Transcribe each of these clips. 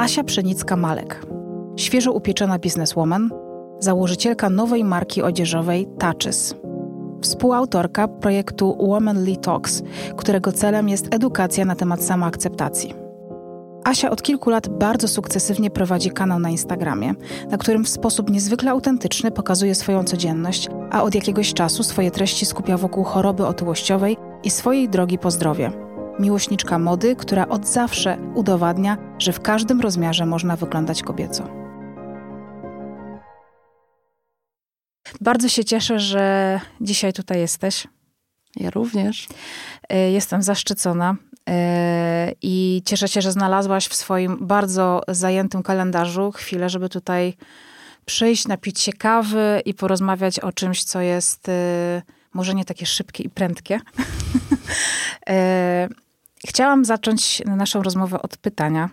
Asia Pszenicka-Malek, świeżo upieczona bizneswoman, założycielka nowej marki odzieżowej Touches. Współautorka projektu Womanly Talks, którego celem jest edukacja na temat samoakceptacji. Asia od kilku lat bardzo sukcesywnie prowadzi kanał na Instagramie, na którym w sposób niezwykle autentyczny pokazuje swoją codzienność, a od jakiegoś czasu swoje treści skupia wokół choroby otyłościowej i swojej drogi po zdrowie. Miłośniczka mody, która od zawsze udowadnia, że w każdym rozmiarze można wyglądać kobieco. Bardzo się cieszę, że dzisiaj tutaj jesteś. Ja również. E, jestem zaszczycona e, i cieszę się, że znalazłaś w swoim bardzo zajętym kalendarzu chwilę, żeby tutaj przyjść, napić się kawy i porozmawiać o czymś, co jest e, może nie takie szybkie i prędkie. Chciałam zacząć naszą rozmowę od pytania,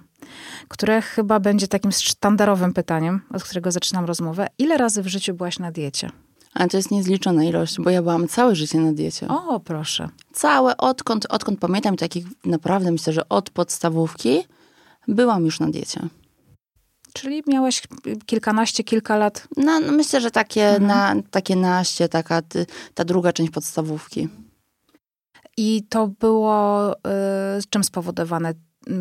które chyba będzie takim sztandarowym pytaniem, od którego zaczynam rozmowę. Ile razy w życiu byłaś na diecie? Ale to jest niezliczona ilość, bo ja byłam całe życie na diecie. O, proszę. Całe, odkąd, odkąd pamiętam, takich naprawdę myślę, że od podstawówki byłam już na diecie. Czyli miałaś kilkanaście, kilka lat? No, no myślę, że takie, mhm. na, takie naście, taka ta druga część podstawówki. I to było y, czym spowodowane?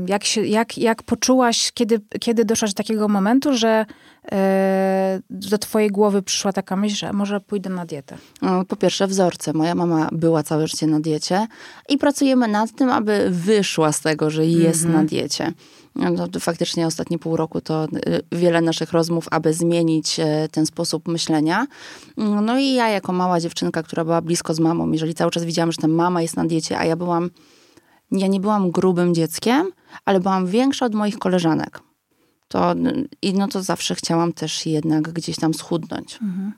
Jak, się, jak, jak poczułaś, kiedy, kiedy doszłaś do takiego momentu, że e, do twojej głowy przyszła taka myśl, że może pójdę na dietę? No, po pierwsze wzorce. Moja mama była całe życie na diecie i pracujemy nad tym, aby wyszła z tego, że jest na diecie. No, to faktycznie ostatnie pół roku to y, wiele naszych rozmów, aby zmienić e, ten sposób myślenia. No i ja jako mała dziewczynka, która była blisko z mamą, jeżeli cały czas widziałam, że ta mama jest na diecie, a ja byłam ja nie byłam grubym dzieckiem, ale byłam większa od moich koleżanek. To, I no to zawsze chciałam też jednak gdzieś tam schudnąć. Mhm.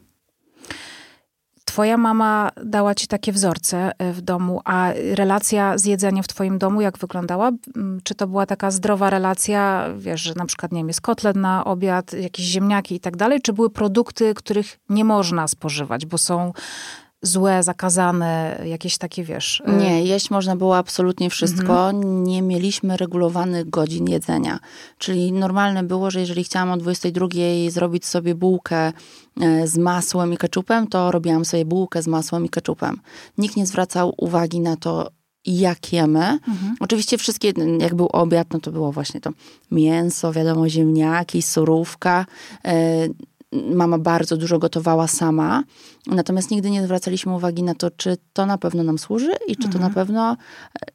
Twoja mama dała ci takie wzorce e, w domu, a relacja z jedzeniem w twoim domu jak wyglądała? Czy to była taka zdrowa relacja, wiesz, że na przykład, nie wiem, jest kotlet na obiad, jakieś ziemniaki i tak dalej? Czy były produkty, których nie można spożywać, bo są złe, zakazane, jakieś takie, wiesz... Y, nie, jeść można było absolutnie wszystko. Mhm. Nie mieliśmy regulowanych godzin jedzenia. Czyli normalne było, że jeżeli chciałam o 22 zrobić sobie bułkę y, z masłem i keczupem, to robiłam sobie bułkę z masłem i keczupem. Nikt nie zwracał uwagi na to, jak jemy. Mhm. Oczywiście wszystkie, jak był obiad, no to było właśnie to mięso, wiadomo, ziemniaki, surówka. Mama bardzo dużo gotowała sama, natomiast nigdy nie zwracaliśmy uwagi na to, czy to na pewno nam służy i czy to na mhm. pewno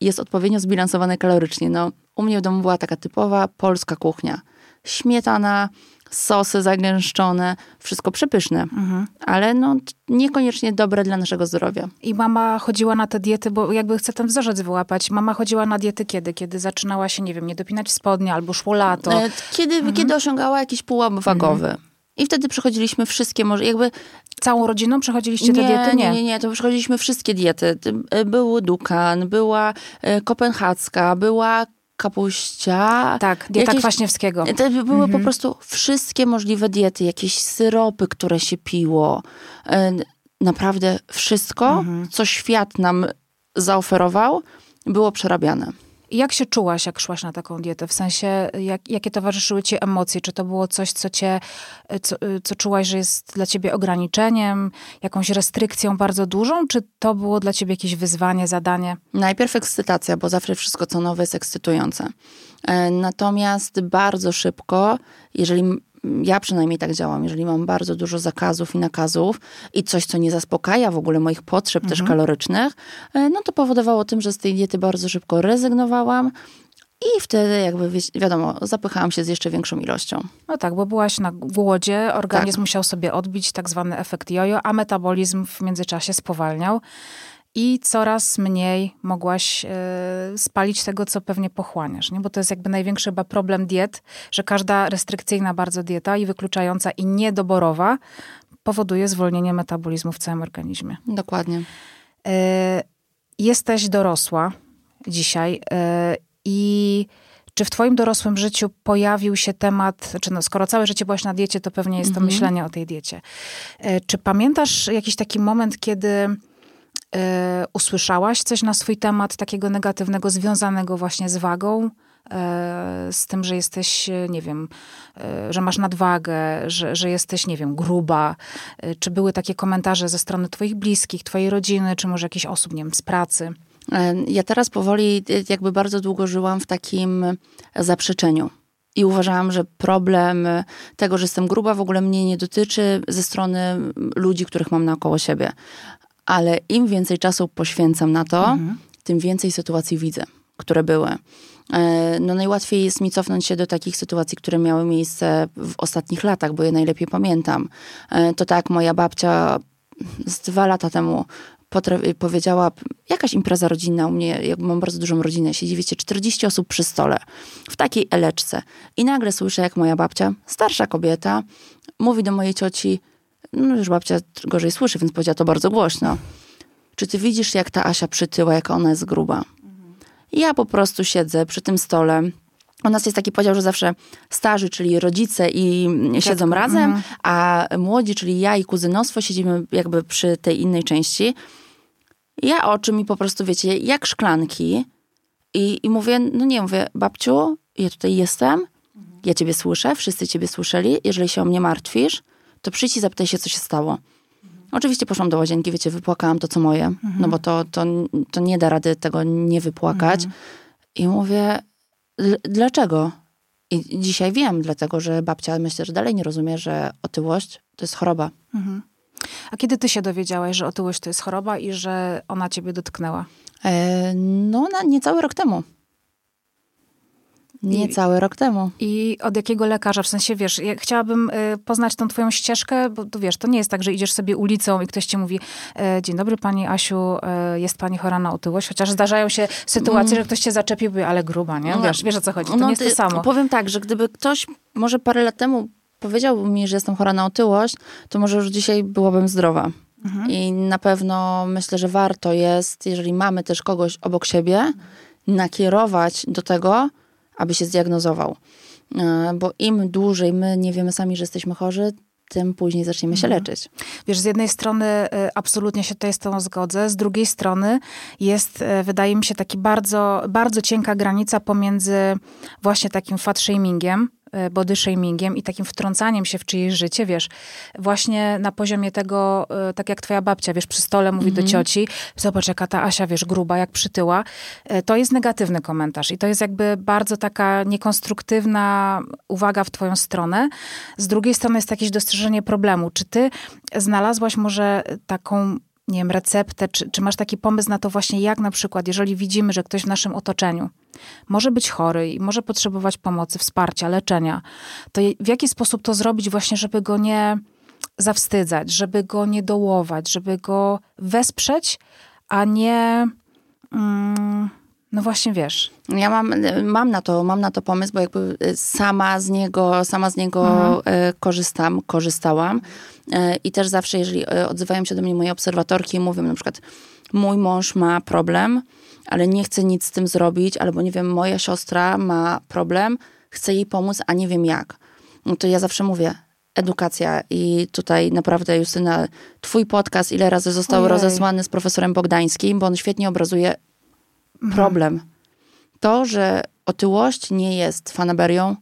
jest odpowiednio zbilansowane kalorycznie. No, u mnie w domu była taka typowa polska kuchnia. Śmietana, sosy zagęszczone, wszystko przepyszne, mhm. ale no, niekoniecznie dobre dla naszego zdrowia. I mama chodziła na te diety, bo jakby chcę ten wzorzec wyłapać. Mama chodziła na diety kiedy? Kiedy zaczynała się, nie wiem, nie dopinać spodnie albo szło lato? E, kiedy, mhm. kiedy osiągała jakiś pułap wagowy. Mhm. I wtedy przechodziliśmy wszystkie, może jakby... Całą rodziną przechodziliście te diety? Nie, nie, nie, to przechodziliśmy wszystkie diety. E, był Dukan, była e, kopenhacka, była kapuścia. Tak, dieta jakieś, Kwaśniewskiego. To były mhm. po prostu wszystkie możliwe diety, jakieś syropy, które się piło. E, naprawdę wszystko, mhm. co świat nam zaoferował, było przerabiane. Jak się czułaś, jak szłaś na taką dietę? W sensie, jak, jakie towarzyszyły ci emocje? Czy to było coś, co cię, co, co czułaś, że jest dla ciebie ograniczeniem, jakąś restrykcją bardzo dużą? Czy to było dla ciebie jakieś wyzwanie, zadanie? Najpierw ekscytacja, bo zawsze wszystko, co nowe jest ekscytujące. E, natomiast bardzo szybko, jeżeli ja przynajmniej tak działam, jeżeli mam bardzo dużo zakazów i nakazów i coś, co nie zaspokaja w ogóle moich potrzeb mhm. też kalorycznych, e, no to powodowało tym, że z tej diety bardzo szybko rezygnowałam. I wtedy jakby, wiadomo, zapychałam się z jeszcze większą ilością. No tak, bo byłaś na głodzie, organizm tak. musiał sobie odbić tak zwany efekt jojo, a metabolizm w międzyczasie spowalniał i coraz mniej mogłaś y, spalić tego, co pewnie pochłaniasz. Nie? Bo to jest jakby największy chyba problem diet, że każda restrykcyjna bardzo dieta i wykluczająca i niedoborowa powoduje zwolnienie metabolizmu w całym organizmie. Dokładnie. Y, jesteś dorosła dzisiaj y, i czy w twoim dorosłym życiu pojawił się temat, czy no, skoro całe życie byłaś na diecie, to pewnie jest to mhm. myślenie o tej diecie. Czy pamiętasz jakiś taki moment, kiedy usłyszałaś coś na swój temat takiego negatywnego, związanego właśnie z wagą, z tym, że jesteś, nie wiem, że masz nadwagę, że, że jesteś, nie wiem, gruba? Czy były takie komentarze ze strony twoich bliskich, twojej rodziny, czy może jakichś osób, nie wiem, z pracy? Ja teraz powoli, jakby bardzo długo żyłam w takim zaprzeczeniu. I uważałam, że problem tego, że jestem gruba, w ogóle mnie nie dotyczy ze strony ludzi, których mam naokoło siebie. Ale im więcej czasu poświęcam na to, mhm. tym więcej sytuacji widzę, które były. E, no najłatwiej jest mi cofnąć się do takich sytuacji, które miały miejsce w ostatnich latach, bo je najlepiej pamiętam. E, to tak, moja babcia z dwa lata temu powiedziała, jakaś impreza rodzinna u mnie, jak mam bardzo dużą rodzinę, siedzi, wiecie, 40 osób przy stole, w takiej eleczce. I nagle słyszę, jak moja babcia, starsza kobieta, mówi do mojej cioci, no już babcia gorzej słyszy, więc powiedziała to bardzo głośno. Czy ty widzisz, jak ta Asia przytyła, jak ona jest gruba? Ja po prostu siedzę przy tym stole. U nas jest taki podział, że zawsze starzy, czyli rodzice i siedzą razem, mhm. a młodzi, czyli ja i kuzynostwo siedzimy jakby przy tej innej części. Ja oczy mi po prostu, wiecie, jak szklanki i, i mówię, no nie, mówię, babciu, ja tutaj jestem, ja ciebie słyszę, wszyscy ciebie słyszeli, jeżeli się o mnie martwisz, to przyjdź i zapytaj się, co się stało. Oczywiście poszłam do łazienki, wiecie, wypłakałam to, co moje, mhm. no bo to, to, to nie da rady tego nie wypłakać. Mhm. I mówię, dlaczego? I dzisiaj wiem, dlatego że babcia myślę, że dalej nie rozumie, że otyłość to jest choroba. Mhm. A kiedy ty się dowiedziałaś, że otyłość to jest choroba i że ona ciebie dotknęła? E, no, na niecały rok temu. Niecały rok temu. I od jakiego lekarza? W sensie, wiesz, ja chciałabym y, poznać tą twoją ścieżkę, bo tu wiesz, to nie jest tak, że idziesz sobie ulicą i ktoś ci mówi, e, dzień dobry pani Asiu, e, jest pani chora na otyłość, chociaż zdarzają się sytuacje, mm. że ktoś cię zaczepił, ale gruba, nie? No, wiesz, wiesz o co chodzi, to no, nie jest to samo. Powiem tak, że gdyby ktoś może parę lat temu powiedział mi, że jestem chora na otyłość, to może już dzisiaj byłabym zdrowa. Mhm. I na pewno myślę, że warto jest, jeżeli mamy też kogoś obok siebie, nakierować do tego, aby się zdiagnozował. E, bo im dłużej my nie wiemy sami, że jesteśmy chorzy, tym później zaczniemy się mhm. leczyć. Wiesz, z jednej strony e, absolutnie się tutaj z tą zgodzę, z drugiej strony jest, e, wydaje mi się, taki bardzo, bardzo cienka granica pomiędzy właśnie takim fat shamingiem, body shamingiem i takim wtrącaniem się w czyjeś życie, wiesz, właśnie na poziomie tego, e, tak jak twoja babcia, wiesz, przy stole mówi do mhm. cioci, zobacz jaka ta Asia, wiesz, gruba, jak przytyła, e, to jest negatywny komentarz i to jest jakby bardzo taka niekonstruktywna uwaga w twoją stronę. Z drugiej strony jest jakieś dostrzeżenie problemu. Czy ty znalazłaś może taką nie wiem, receptę, czy, czy masz taki pomysł na to właśnie, jak na przykład, jeżeli widzimy, że ktoś w naszym otoczeniu może być chory i może potrzebować pomocy, wsparcia, leczenia, to w jaki sposób to zrobić właśnie, żeby go nie zawstydzać, żeby go nie dołować, żeby go wesprzeć, a nie... Mm, no właśnie wiesz. Ja mam, mam, na to, mam na to pomysł, bo jakby sama z niego, sama z niego mhm. E, korzystam, korzystałam. E, I też zawsze, jeżeli odzywają się do mnie moje obserwatorki i mówią na przykład, mój mąż ma problem, ale nie chce nic z tym zrobić, albo nie wiem, moja siostra ma problem, chcę jej pomóc, a nie wiem jak. No to ja zawsze mówię, edukacja i tutaj naprawdę Justyna, twój podcast ile razy został Ojej. rozesłany z profesorem Bogdańskim, bo on świetnie obrazuje. Problem. To, że otyłość nie jest fanaberią,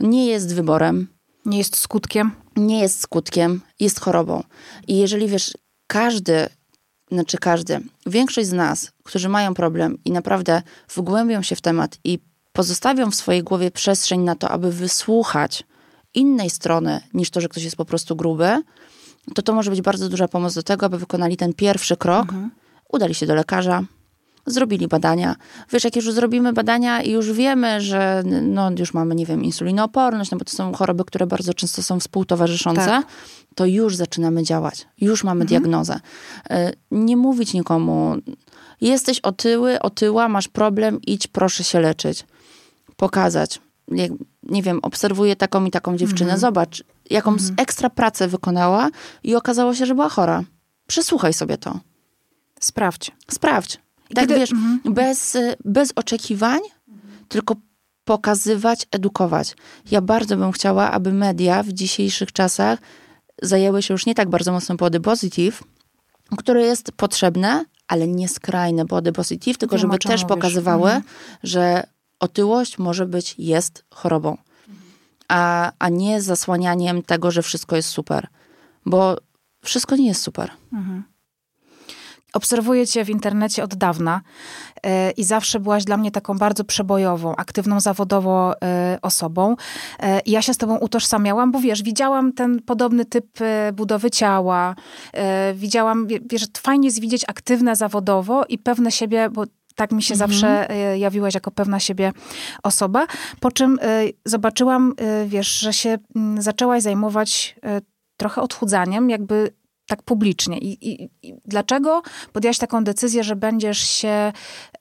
nie jest wyborem. Nie jest skutkiem? Nie jest skutkiem, jest chorobą. I jeżeli wiesz, każdy, znaczy każdy, większość z nas, którzy mają problem i naprawdę wgłębią się w temat i pozostawią w swojej głowie przestrzeń na to, aby wysłuchać innej strony niż to, że ktoś jest po prostu gruby, to to może być bardzo duża pomoc do tego, aby wykonali ten pierwszy krok, mhm. udali się do lekarza, zrobili badania. Wiesz, jak już zrobimy badania i już wiemy, że no, już mamy, nie wiem, insulinooporność, no bo to są choroby, które bardzo często są współtowarzyszące, tak. to już zaczynamy działać. Już mamy mhm. diagnozę. E, nie mówić nikomu, jesteś otyły, otyła, masz problem, idź proszę się leczyć. Pokazać. Jak, nie wiem, obserwuję taką i taką dziewczynę, mhm. zobacz, jaką mhm. ekstra pracę wykonała i okazało się, że była chora. Przesłuchaj sobie to. Sprawdź. Sprawdź. Tak Kiedy... wiesz, mhm. bez, bez oczekiwań, tylko pokazywać, edukować. Ja bardzo bym chciała, aby media w dzisiejszych czasach zajęły się już nie tak bardzo mocno body positive, które jest potrzebne, ale nie skrajne body positive, tylko Wiem, żeby też mówisz. pokazywały, mhm. że otyłość może być, jest chorobą, a, a nie zasłanianiem tego, że wszystko jest super, bo wszystko nie jest super. Mhm. Obserwuję cię w internecie od dawna e, i zawsze byłaś dla mnie taką bardzo przebojową, aktywną zawodowo e, osobą. I ja się z tobą utożsamiałam, bo wiesz, widziałam ten podobny typ budowy ciała, widziałam, wiesz, fajnie jest widzieć aktywne zawodowo i pewne siebie, bo tak mi się mhm. zawsze jawiłaś jako pewna siebie osoba. Po czym zobaczyłam, wiesz, że się mm, zaczęłaś zajmować trochę odchudzaniem, jakby tak publicznie. I, i, i dlaczego podjęłaś taką decyzję, że będziesz się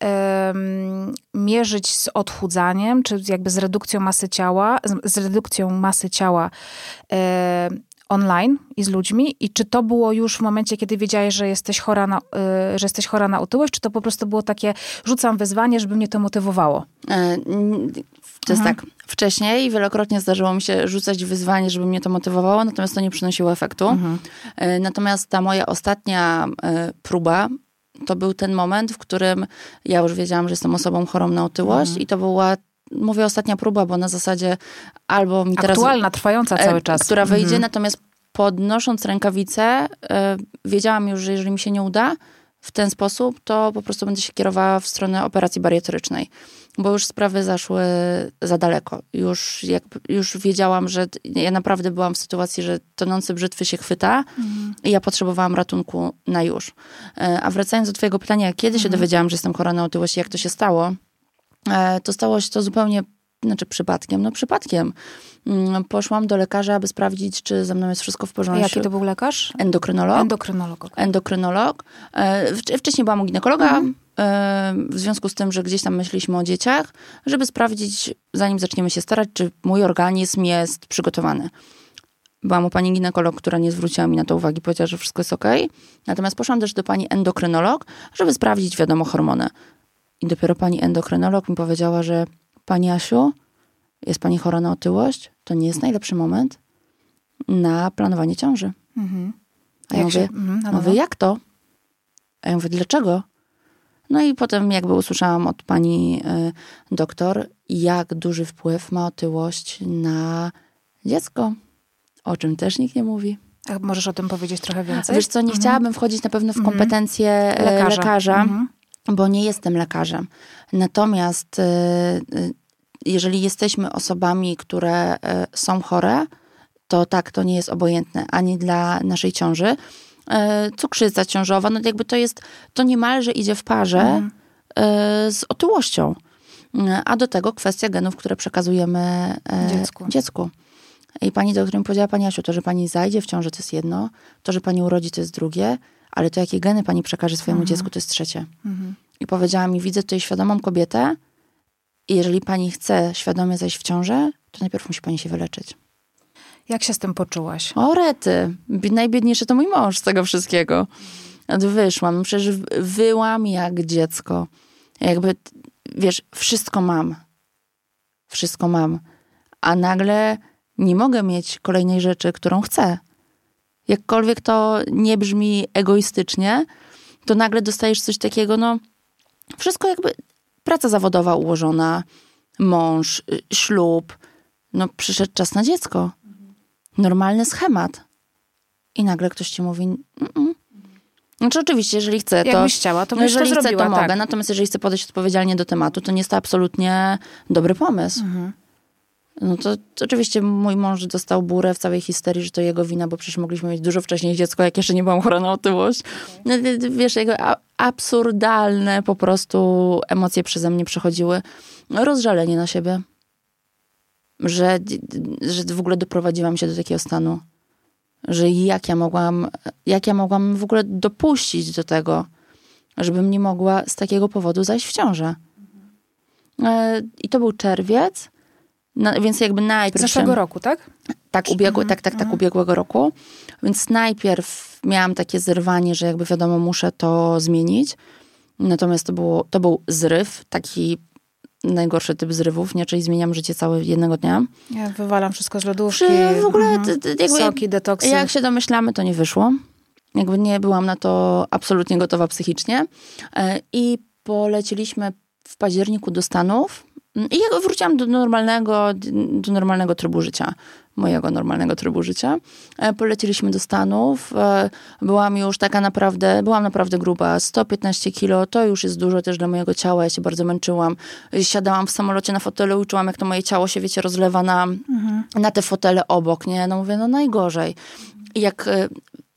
um, mierzyć z odchudzaniem, czy jakby z redukcją masy ciała, z, redukcją masy ciała um, online i z ludźmi? I czy to było już w momencie, kiedy wiedziałeś, że jesteś chora na, y, że jesteś chora na otyłość, czy to po prostu było takie, rzucam wyzwanie, żeby mnie to motywowało? E, to jest mhm. tak, wcześniej wielokrotnie zdarzyło mi się rzucać wyzwanie, żeby mnie to motywowało, natomiast to nie przynosiło efektu. Mhm. E, natomiast ta moja ostatnia e, próba, to był ten moment, w którym ja już wiedziałam, że jestem osobą chorą na otyłość mhm. i to była mówię ostatnia próba, bo na zasadzie albo mi teraz... Aktualna, trwająca cały czas. Która wyjdzie, mhm. natomiast podnosząc rękawice, wiedziałam już, że jeżeli mi się nie uda w ten sposób, to po prostu będę się kierowała w stronę operacji bariatrycznej bo już sprawy zaszły za daleko. Już, jak, już wiedziałam, że ja naprawdę byłam w sytuacji, że tonący brzytwy się chwyta mhm. i ja potrzebowałam ratunku na już. E, a wracając do twojego pytania, kiedy mhm. się dowiedziałam, że jestem chora na otyłość i jak to się stało, e, to stało się to zupełnie, znaczy przypadkiem, no przypadkiem. Mm, poszłam do lekarza, aby sprawdzić, czy ze mną jest wszystko w porządku. Jaki to był lekarz? Endokrynolog. Endokrynolog. Okay. Endokrynolog. E, wcześniej byłam u ginekologa, mhm w związku z tym, że gdzieś tam myśleliśmy o dzieciach, żeby sprawdzić, zanim zaczniemy się starać, czy mój organizm jest przygotowany. Byłam u pani ginekolog, która nie zwróciła mi na to uwagi, powiedziała, że wszystko jest ok. Natomiast poszłam też do pani endokrynolog, żeby sprawdzić, wiadomo, hormony. I dopiero pani endokrynolog mi powiedziała, że pani Asiu, jest pani chora na otyłość, to nie jest najlepszy moment na planowanie ciąży. Mhm. A ja jak mówię, się, mhm, mówię, jak to? A ja mówię, dlaczego? No i potem jakby usłyszałam od pani y, doktor, jak duży wpływ ma otyłość na dziecko, o czym też nikt nie mówi. A możesz o tym powiedzieć trochę więcej? Wiesz co, nie mhm. chciałabym wchodzić na pewno w mhm. kompetencje mhm. lekarza, lekarza mhm. Bo nie jestem lekarzem. Natomiast y, jeżeli jesteśmy osobami, które są chore, to tak, to nie jest obojętne ani dla naszej ciąży, cukrzyca ciążowa, no jakby to jest, to niemalże idzie w parze mhm. Z otyłością. A do tego kwestia genów, które przekazujemy dziecku. dziecku. I pani doktor mi powiedziała, pani Asiu, to, że pani zajdzie w ciąży, to jest jedno, to, że pani urodzi, to jest drugie, ale to, jakie geny pani przekaże swojemu mhm. dziecku, to jest trzecie. Mhm. I powiedziała mi, widzę tutaj świadomą kobietę i jeżeli pani chce świadomie zajść w ciążę, to najpierw musi pani się wyleczyć. Jak się z tym poczułaś? O rety. Najbiedniejszy to mój mąż z tego wszystkiego. Wyszłam, przecież wyłam jak dziecko. Jakby, wiesz, wszystko mam. Wszystko mam. A nagle nie mogę mieć kolejnej rzeczy, którą chcę. Jakkolwiek to nie brzmi egoistycznie, to nagle dostajesz coś takiego, no wszystko jakby praca zawodowa ułożona, mąż, y, ślub, no przyszedł czas na dziecko normalny schemat. I nagle ktoś ci mówi, Mm-mm. Znaczy oczywiście, jeżeli chcę, to... Jakbyś chciała, to byś Jeżeli to chcę, to mogę. Tak. Natomiast jeżeli chcę podejść odpowiedzialnie do tematu, to nie jest to absolutnie dobry pomysł. Mhm. No to, to, oczywiście mój mąż dostał burę w całej histerii, że to jego wina, bo przecież mogliśmy mieć dużo wcześniej dziecko, jak jeszcze nie byłam chora na otyłość. No, wiesz, jego absurdalne po prostu emocje przeze mnie przechodziły. Rozżalenie na siebie że, że w ogóle doprowadziłam się do takiego stanu. Że jak ja mogłam, jak ja mogłam w ogóle dopuścić do tego, żebym nie mogła z takiego powodu zajść w ciążę. E, I to był czerwiec, no, więc jakby najpierw... Zeszłego roku, tak? Tak, ubiegły, mhm, tak, tak, tak, mhm. ubiegłego roku. Więc najpierw miałam takie zerwanie, że jakby wiadomo, muszę to zmienić. Natomiast to, było, to był zryw, taki najgorszy typ zrywów, nie? Czyli zmieniam życie całe jednego dnia. Ja wywalam wszystko z lodówki. w ogóle mhm. jakby, soki, detoksy. Jak się domyślamy, to nie wyszło. Jakby nie byłam na to absolutnie gotowa psychicznie. E, I poleciliśmy w październiku do Stanów I ja wróciłam do normalnego, do normalnego trybu życia, mojego normalnego trybu życia. E, poleciliśmy do Stanów. E, byłam już taka naprawdę, byłam naprawdę gruba, 115 kilo, to już jest dużo też dla mojego ciała, ja się bardzo męczyłam. Siadałam w samolocie na fotelu i czułam, jak to moje ciało się, wiecie, rozlewa na, mhm. na te fotele obok, nie? No mówię, no najgorzej. I jak e,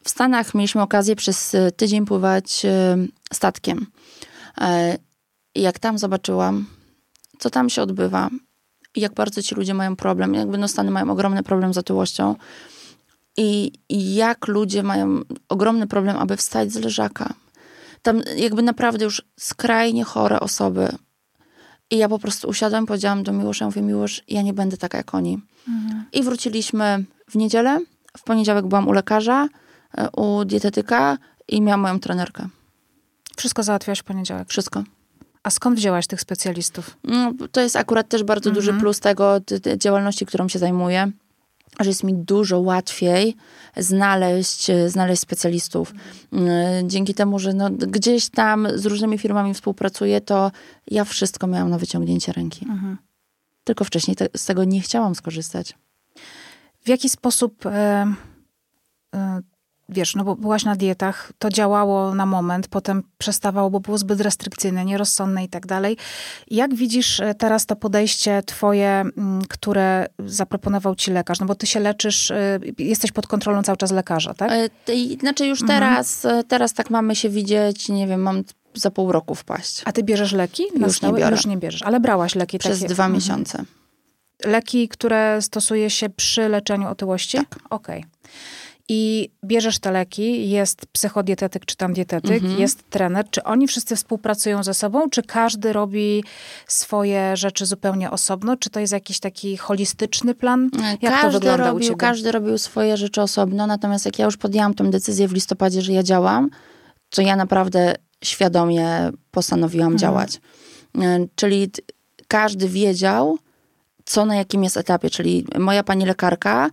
w Stanach mieliśmy okazję przez tydzień pływać statkiem. I jak tam zobaczyłam, co tam się odbywa i jak bardzo ci ludzie mają problem, jakby no Stany mają ogromny problem z otyłością i, i jak ludzie mają ogromny problem, aby wstać z leżaka. Tam jakby naprawdę już skrajnie chore osoby. I ja po prostu usiadłam, powiedziałam do Miłosza, mówię, Miłosz, ja nie będę taka jak oni. Mhm. I wróciliśmy w niedzielę. W poniedziałek byłam u lekarza, e, u dietetyka i miałam moją trenerkę. Wszystko załatwiałaś w poniedziałek? Wszystko. A skąd wzięłaś tych specjalistów? No, to jest akurat też bardzo mhm. duży plus tego działalności, którą się zajmuję, że jest mi dużo łatwiej znaleźć, znaleźć specjalistów. Mhm. Dzięki temu, że no, gdzieś tam z różnymi firmami współpracuję, to ja wszystko miałam na wyciągnięcie ręki. Mhm. Tylko wcześniej te, z tego nie chciałam skorzystać. W jaki sposób e, e, wiesz, no bo byłaś na dietach, to działało na moment, potem przestawało, bo było zbyt restrykcyjne, nierozsądne i tak dalej. Jak widzisz e, teraz to podejście twoje, które zaproponował ci lekarz? No bo ty się leczysz, e, jesteś pod kontrolą cały czas lekarza, tak? E, znaczy już mhm. teraz, mhm. teraz tak mamy się widzieć, nie wiem, mam za pół roku wpaść. A ty bierzesz leki? Już nie biorę. Już nie bierzesz, ale brałaś leki Przez takie... dwa mhm. miesiące. Leki, które stosuje się przy leczeniu otyłości? Tak. Okej. Okay i bierzesz te leki, jest psychodietetyk czy tam dietetyk, mhm. jest trener. Czy oni wszyscy współpracują ze sobą, czy każdy robi swoje rzeczy zupełnie osobno? Czy to jest jakiś taki holistyczny plan? Jak każdy to wygląda robił, u ciebie? Każdy robił swoje rzeczy osobno, natomiast jak ja już podjęłam tę decyzję w listopadzie, że ja działam, to ja naprawdę świadomie postanowiłam mhm. działać. E, czyli każdy wiedział, co na jakim jest etapie, czyli moja pani lekarka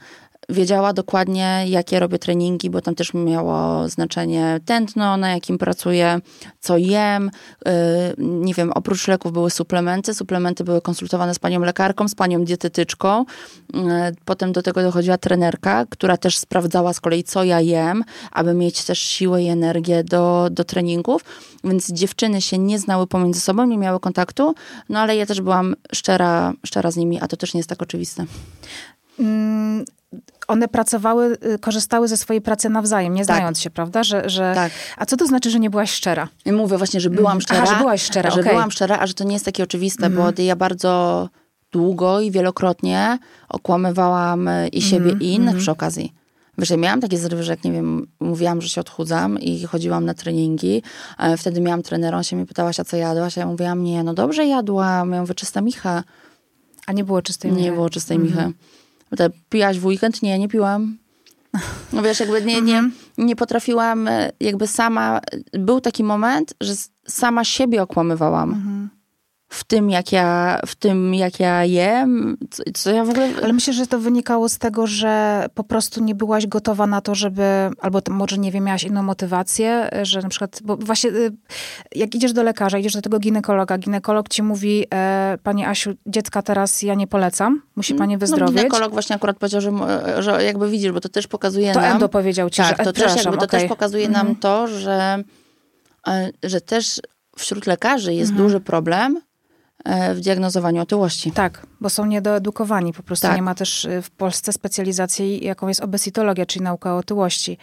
wiedziała dokładnie, jakie robię treningi, bo tam też miało znaczenie tętno, na jakim pracuję, co jem. Y, nie wiem, oprócz leków były suplementy. Suplementy były konsultowane z panią lekarką, z panią dietetyczką. Y, potem do tego dochodziła trenerka, która też sprawdzała z kolei, co ja jem, aby mieć też siłę i energię do, do treningów. Więc dziewczyny się nie znały pomiędzy sobą, nie miały kontaktu, no ale ja też byłam szczera, szczera z nimi, a to też nie jest tak oczywiste. Mm, one pracowały, y, korzystały ze swojej pracy nawzajem, nie tak. znając się, prawda? Że, że... Tak. A co to znaczy, że nie byłaś szczera? Ja mówię właśnie, że byłam szczera. Aha, że byłaś szczera, Że okay. byłam szczera, a że to nie jest takie oczywiste, mm. bo mhm. ja bardzo długo i wielokrotnie okłamywałam y, i siebie mm. i innych mm. przy okazji. Wiesz, ja miałam takie zrywy, że jak nie wiem, mówiłam, że się odchudzam i chodziłam na treningi. Wtedy miałam trenera, on się mnie pytała, a co jadłaś? A ja mówiłam, nie, no dobrze jadłam, miałam wyczysta micha. A nie było czystej michy? Nie było czystej michy. Te, piłaś w weekend? Nie, nie piłam. No wiesz, jakby nie, nie, mhm. nie potrafiłam, e, jakby sama, był taki moment, że sama siebie okłamywałam. Mhm w tym, jak ja, w tym, jak ja jem, co, co, ja w ogóle... Ale myślę, że to wynikało z tego, że po prostu nie byłaś gotowa na to, żeby, albo może, nie wiem, miałaś inną motywację, że na przykład, bo właśnie y, jak idziesz do lekarza, idziesz do tego ginekologa, ginekolog ci mówi, e, pani Asiu, dziecka teraz ja nie polecam, musi pani no, wyzdrowieć. No, ginekolog właśnie akurat powiedział, że, że jakby widzisz, bo to też pokazuje to nam... To endo powiedział ci, tak, że... to, też, jakby, to okay. też pokazuje mhm. nam to, że, e, że też wśród lekarzy jest mhm. duży problem, E, w diagnozowaniu otyłości. Tak, bo są niedoedukowani. Po prostu tak. nie ma też e, w Polsce specjalizacji, jaką jest obesitologia, czyli nauka o otyłości.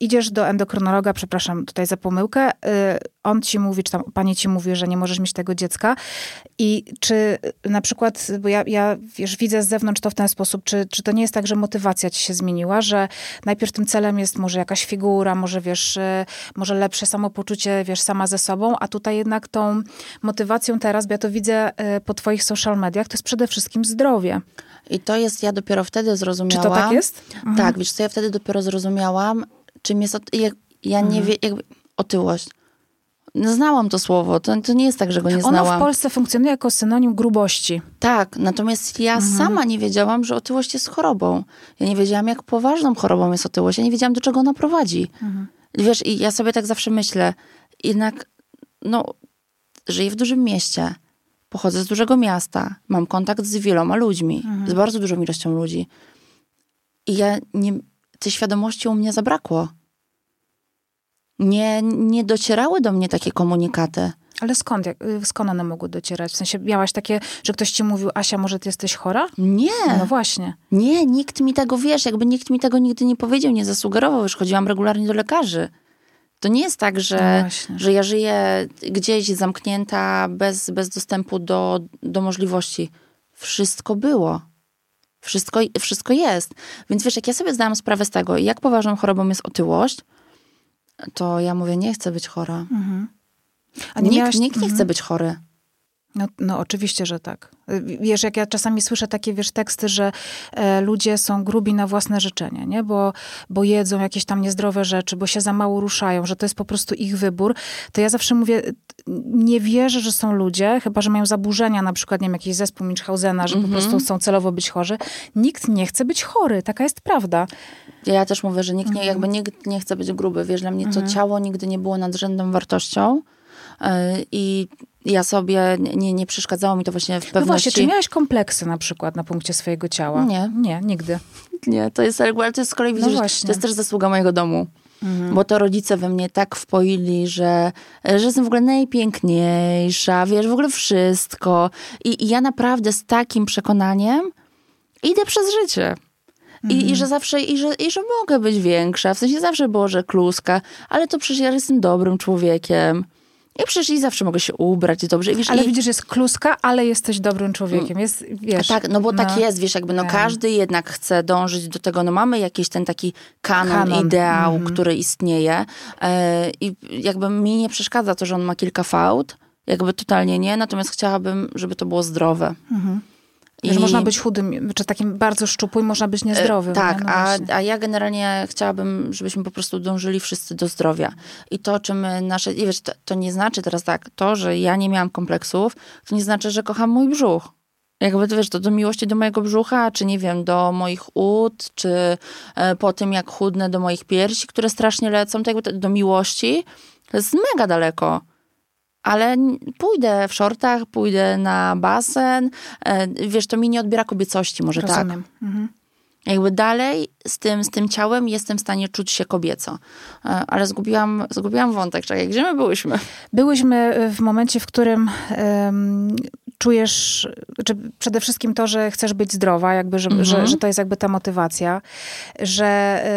Idziesz do endokrynologa, przepraszam tutaj za pomyłkę, on ci mówi, czy tam pani ci mówi, że nie możesz mieć tego dziecka i czy na przykład, bo ja, ja wiesz, widzę z zewnątrz to w ten sposób, czy, czy to nie jest tak, że motywacja ci się zmieniła, że najpierw tym celem jest może jakaś figura, może wiesz, może lepsze samopoczucie, wiesz, sama ze sobą, a tutaj jednak tą motywacją teraz, bo ja to widzę po twoich social mediach, to jest przede wszystkim zdrowie. I to jest, ja dopiero wtedy zrozumiałam. Czy to tak jest? Mhm. Tak, wiesz co, ja wtedy dopiero zrozumiałam, czym jest, ja, ja mhm. nie wiem, jakby otyłość. Znałam to słowo, to, to nie jest tak, że go nie znałam. Ono w Polsce funkcjonuje jako synonim grubości. Tak, natomiast ja mhm. sama nie wiedziałam, że otyłość jest chorobą. Ja nie wiedziałam, jak poważną chorobą jest otyłość. Ja nie wiedziałam, do czego ona prowadzi. Mhm. Wiesz, i ja sobie tak zawsze myślę, jednak, no, żyję w dużym mieście pochodzę z dużego miasta, mam kontakt z wieloma ludźmi, Mhm. z bardzo dużą ilością ludzi. I ja nie, tej świadomości u mnie zabrakło. Nie, nie docierały do mnie takie komunikaty. Ale skąd, jak, y, skąd one mogły docierać? W sensie miałaś takie, że ktoś ci mówił, Asia, może ty jesteś chora? Nie, No właśnie. nie, nikt mi tego, wiesz, jakby nikt mi tego nigdy nie powiedział, nie zasugerował, już chodziłam regularnie do lekarzy. To nie jest tak, No że, właśnie. że ja żyję gdzieś zamknięta, bez, bez dostępu do, do możliwości. Wszystko było. Wszystko, wszystko jest. Więc wiesz, jak ja sobie zdałam sprawę z tego, jak poważną chorobą jest otyłość, to ja mówię, nie chcę być chora. Mhm. A Nikt, miałaś- nikt nie Mhm. chce być chory. No, no oczywiście, że tak. Wiesz, jak ja czasami słyszę takie, wiesz, teksty, że e, ludzie są grubi na własne życzenie, nie? Bo, bo jedzą jakieś tam niezdrowe rzeczy, bo się za mało ruszają, że to jest po prostu ich wybór, to ja zawsze mówię, nie wierzę, że są ludzie, chyba, że mają zaburzenia, na przykład, nie wiem, jakiś zespół Munchhausena, że po prostu chcą celowo być chorzy. Nikt nie chce być chory, taka jest prawda. Ja też mówię, że Mhm. nikt nie, jakby nikt nie chce być gruby. Wiesz, dla mnie to ciało nigdy nie było nadrzędną wartością yy, i ja sobie, nie, nie przeszkadzało mi to właśnie w No pewności. właśnie, czy miałaś kompleksy na przykład na punkcie swojego ciała? Nie. Nie, nigdy. Nie, to jest, ale to jest z kolei, widzisz, No właśnie. to jest też zasługa mojego domu. Mhm. Bo to rodzice we mnie tak wpoili, że, że jestem w ogóle najpiękniejsza, wiesz, w ogóle wszystko. I, i ja naprawdę z takim przekonaniem idę przez życie. I, Mhm. I że zawsze, i że, i że mogę być większa, w sensie zawsze było, że kluska, ale to przecież ja jestem dobrym człowiekiem. I przecież i zawsze mogę się ubrać dobrze. Wiesz, Ale i, widzisz, jest kluska, ale jesteś dobrym człowiekiem. Jest, wiesz, tak, no bo tak no. jest, wiesz, jakby no Wiem. każdy jednak chce dążyć do tego, no mamy jakiś ten taki kanon, Kanon, ideał, mhm. który istnieje e, i jakby mi nie przeszkadza to, że on ma kilka fałd, jakby totalnie nie, natomiast chciałabym, żeby to było zdrowe. Że można być chudym, czy takim bardzo szczupłym, można być niezdrowym. Tak, nie? No a, a ja generalnie chciałabym, żebyśmy po prostu dążyli wszyscy do zdrowia. I to, czym nasze. I wiesz, to, to nie znaczy teraz tak, to, że ja nie miałam kompleksów, to nie znaczy, że kocham mój brzuch. Jakby to wiesz, to do miłości do mojego brzucha, czy nie wiem, do moich ud, czy e, po tym, jak chudnę do moich piersi, które strasznie lecą, to jakby to, do miłości, to jest mega daleko. Ale pójdę w shortach, pójdę na basen. E, wiesz, to mi nie odbiera kobiecości, może tak. Rozumiem. Mhm. Jakby dalej z tym, z tym ciałem jestem w stanie czuć się kobieco. E, Ale zgubiłam, zgubiłam wątek. Czekaj, gdzie my byłyśmy? Byłyśmy w momencie, w którym em, czujesz, czy przede wszystkim to, że chcesz być zdrowa, jakby, że, Mhm. że, że to jest jakby ta motywacja, że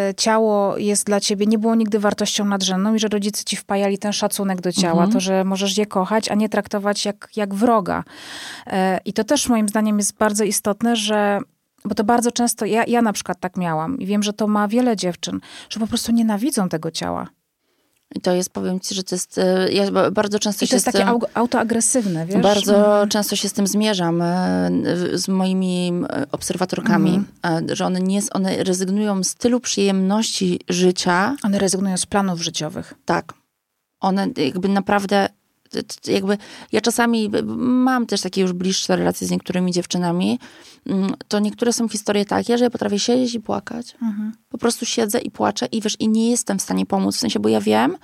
e, ciało jest dla ciebie, nie było nigdy wartością nadrzędną i że rodzice ci wpajali ten szacunek do ciała, Mhm. to, że możesz je kochać, a nie traktować jak, jak wroga. E, I to też moim zdaniem jest bardzo istotne, że bo to bardzo często, ja, ja na przykład tak miałam i wiem, że to ma wiele dziewczyn, że po prostu nienawidzą tego ciała. I to jest, powiem ci, że to jest, e, ja ba- bardzo często I to jest takie tym, au- autoagresywne, wiesz? bardzo często się z tym zmierzam e, z moimi e, obserwatorkami, e, że one, nie, one rezygnują z tylu przyjemności życia, One rezygnują z planów życiowych. tak. One jakby naprawdę, jakby ja czasami mam też takie już bliższe relacje z niektórymi dziewczynami, mm, to niektóre są historie takie, że ja potrafię siedzieć i płakać. Po prostu siedzę i płaczę i wiesz, i nie jestem w stanie pomóc, w sensie, bo ja wiem,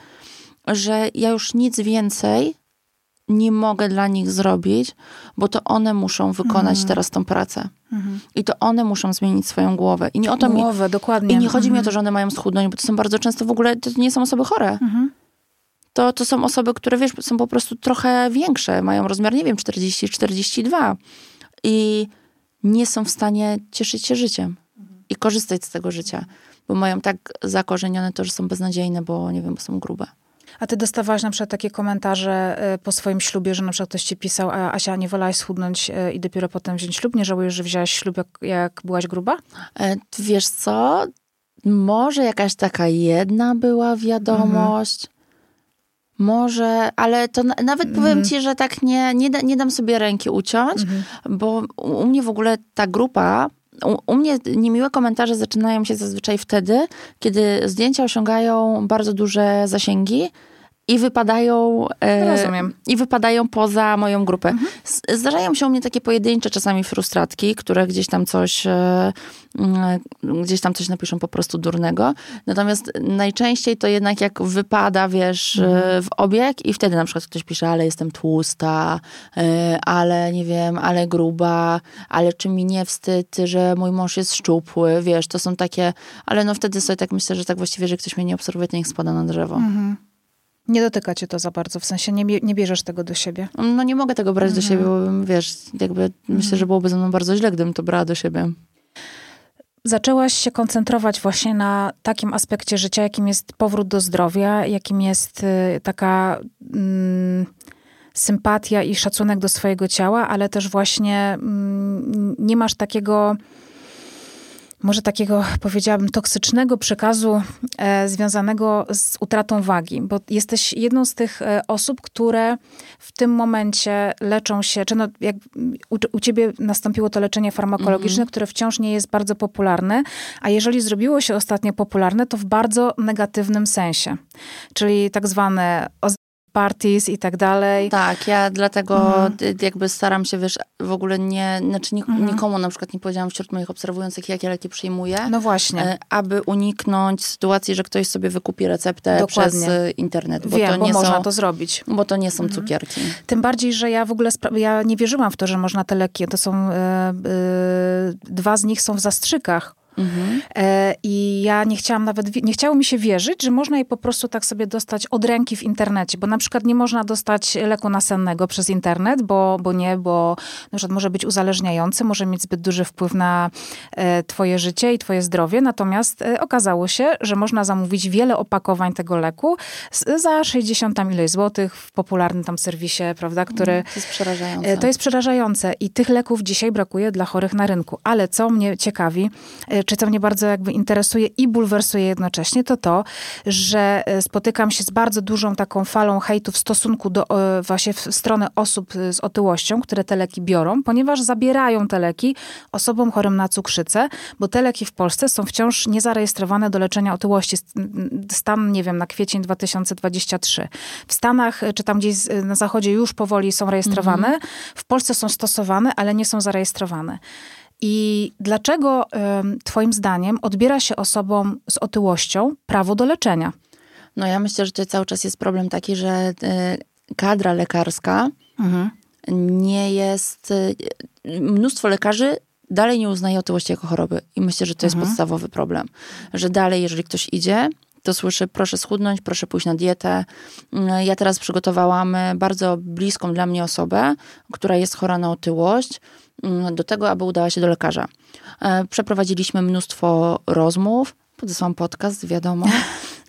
że ja już nic więcej nie mogę dla nich zrobić, bo to one muszą wykonać teraz tą pracę. I to one muszą zmienić swoją głowę. I nie o to mi, Głowę, dokładnie. i nie chodzi mi o to, że one mają schudnąć, bo to są bardzo często w ogóle, to nie są osoby chore. To, to są osoby, które, wiesz, są po prostu trochę większe, mają rozmiar, nie wiem, 40-42 i nie są w stanie cieszyć się życiem i korzystać z tego życia, bo mają tak zakorzenione to, że są beznadziejne, bo, nie wiem, bo są grube. A ty dostawałaś na przykład takie komentarze y, po swoim ślubie, że na przykład ktoś ci pisał, a Asia, nie wolałaś schudnąć y, i dopiero potem wziąć ślub? Nie żałujesz, że wzięłaś ślub, jak, jak byłaś gruba? E, Wiesz co? Może jakaś taka jedna była wiadomość. Może, ale to na, nawet powiem ci, że tak nie, nie, da, nie dam sobie ręki uciąć, bo u, u mnie w ogóle ta grupa, u, u mnie niemiłe komentarze zaczynają się zazwyczaj wtedy, kiedy zdjęcia osiągają bardzo duże zasięgi i wypadają, e, Rozumiem. i wypadają poza moją grupę. Z- Zdarzają się u mnie takie pojedyncze czasami frustratki, które gdzieś tam coś e, mm, gdzieś tam coś napiszą po prostu durnego. Natomiast najczęściej to jednak jak wypada, wiesz, e, w obieg i wtedy na przykład ktoś pisze, ale jestem tłusta, e, ale nie wiem, ale gruba, ale czy mi nie wstyd, że mój mąż jest szczupły, wiesz, to są takie, ale no wtedy sobie tak myślę, że tak właściwie, że ktoś mnie nie obserwuje, to niech spada na drzewo. Nie dotyka cię to za bardzo, w sensie nie, nie bierzesz tego do siebie. No nie mogę tego brać do siebie, bo bym, wiesz, jakby myślę, że byłoby ze mną bardzo źle, gdybym to brała do siebie. Zaczęłaś się koncentrować właśnie na takim aspekcie życia, jakim jest powrót do zdrowia, jakim jest y, taka mm, sympatia i szacunek do swojego ciała, ale też właśnie mm, nie masz takiego, może takiego powiedziałabym, toksycznego przekazu e, związanego z utratą wagi, bo jesteś jedną z tych e, osób, które w tym momencie leczą się, czy no, jak u, u ciebie nastąpiło to leczenie farmakologiczne, które wciąż nie jest bardzo popularne, a jeżeli zrobiło się ostatnio popularne, to w bardzo negatywnym sensie, czyli tak zwane parties i tak dalej. Tak, ja dlatego Mhm. jakby staram się, wiesz, w ogóle nie, znaczy nik- nikomu na przykład nie powiedziałam wśród moich obserwujących, jakie leki przyjmuję, No właśnie. e, aby uniknąć sytuacji, że ktoś sobie wykupi receptę Dokładnie. przez e, internet, bo Wiem, to bo nie można są, to zrobić. bo to nie są Mhm. cukierki. Tym bardziej, że ja w ogóle ja nie wierzyłam w to, że można te leki. To są e, e, dwa z nich są w zastrzykach. Mhm. I ja nie chciałam nawet, nie chciało mi się wierzyć, że można je po prostu tak sobie dostać od ręki w internecie, bo na przykład nie można dostać leku nasennego przez internet, bo, bo nie, bo na przykład może być uzależniający, może mieć zbyt duży wpływ na e, twoje życie i twoje zdrowie, natomiast e, okazało się, że można zamówić wiele opakowań tego leku za 60 tam ileś złotych w popularnym tam serwisie, prawda, który... To jest przerażające. To jest przerażające i tych leków dzisiaj brakuje dla chorych na rynku. Ale co mnie ciekawi, czy co mnie bardzo jakby interesuje i bulwersuje jednocześnie, to to, że e, spotykam się z bardzo dużą taką falą hejtu w stosunku do e, właśnie w stronę osób e, z otyłością, które te leki biorą, ponieważ zabierają te leki osobom chorym na cukrzycę, bo te leki w Polsce są wciąż niezarejestrowane do leczenia otyłości. Stan, nie wiem, na kwiecień 2023. W Stanach, czy tam gdzieś na zachodzie już powoli są rejestrowane, w Polsce są stosowane, ale nie są zarejestrowane. I dlaczego Twoim zdaniem odbiera się osobom z otyłością prawo do leczenia? No ja myślę, że to cały czas jest problem taki, że e, kadra lekarska nie jest. y, Mnóstwo lekarzy dalej nie uznaje otyłości jako choroby. I myślę, że to jest podstawowy problem. Że dalej, jeżeli ktoś idzie, to słyszy, proszę schudnąć, proszę pójść na dietę. Mm, Ja teraz przygotowałam e, bardzo bliską dla mnie osobę, która jest chora na otyłość, do tego, aby udała się do lekarza. E, Przeprowadziliśmy mnóstwo rozmów, podesłałam podcast, wiadomo.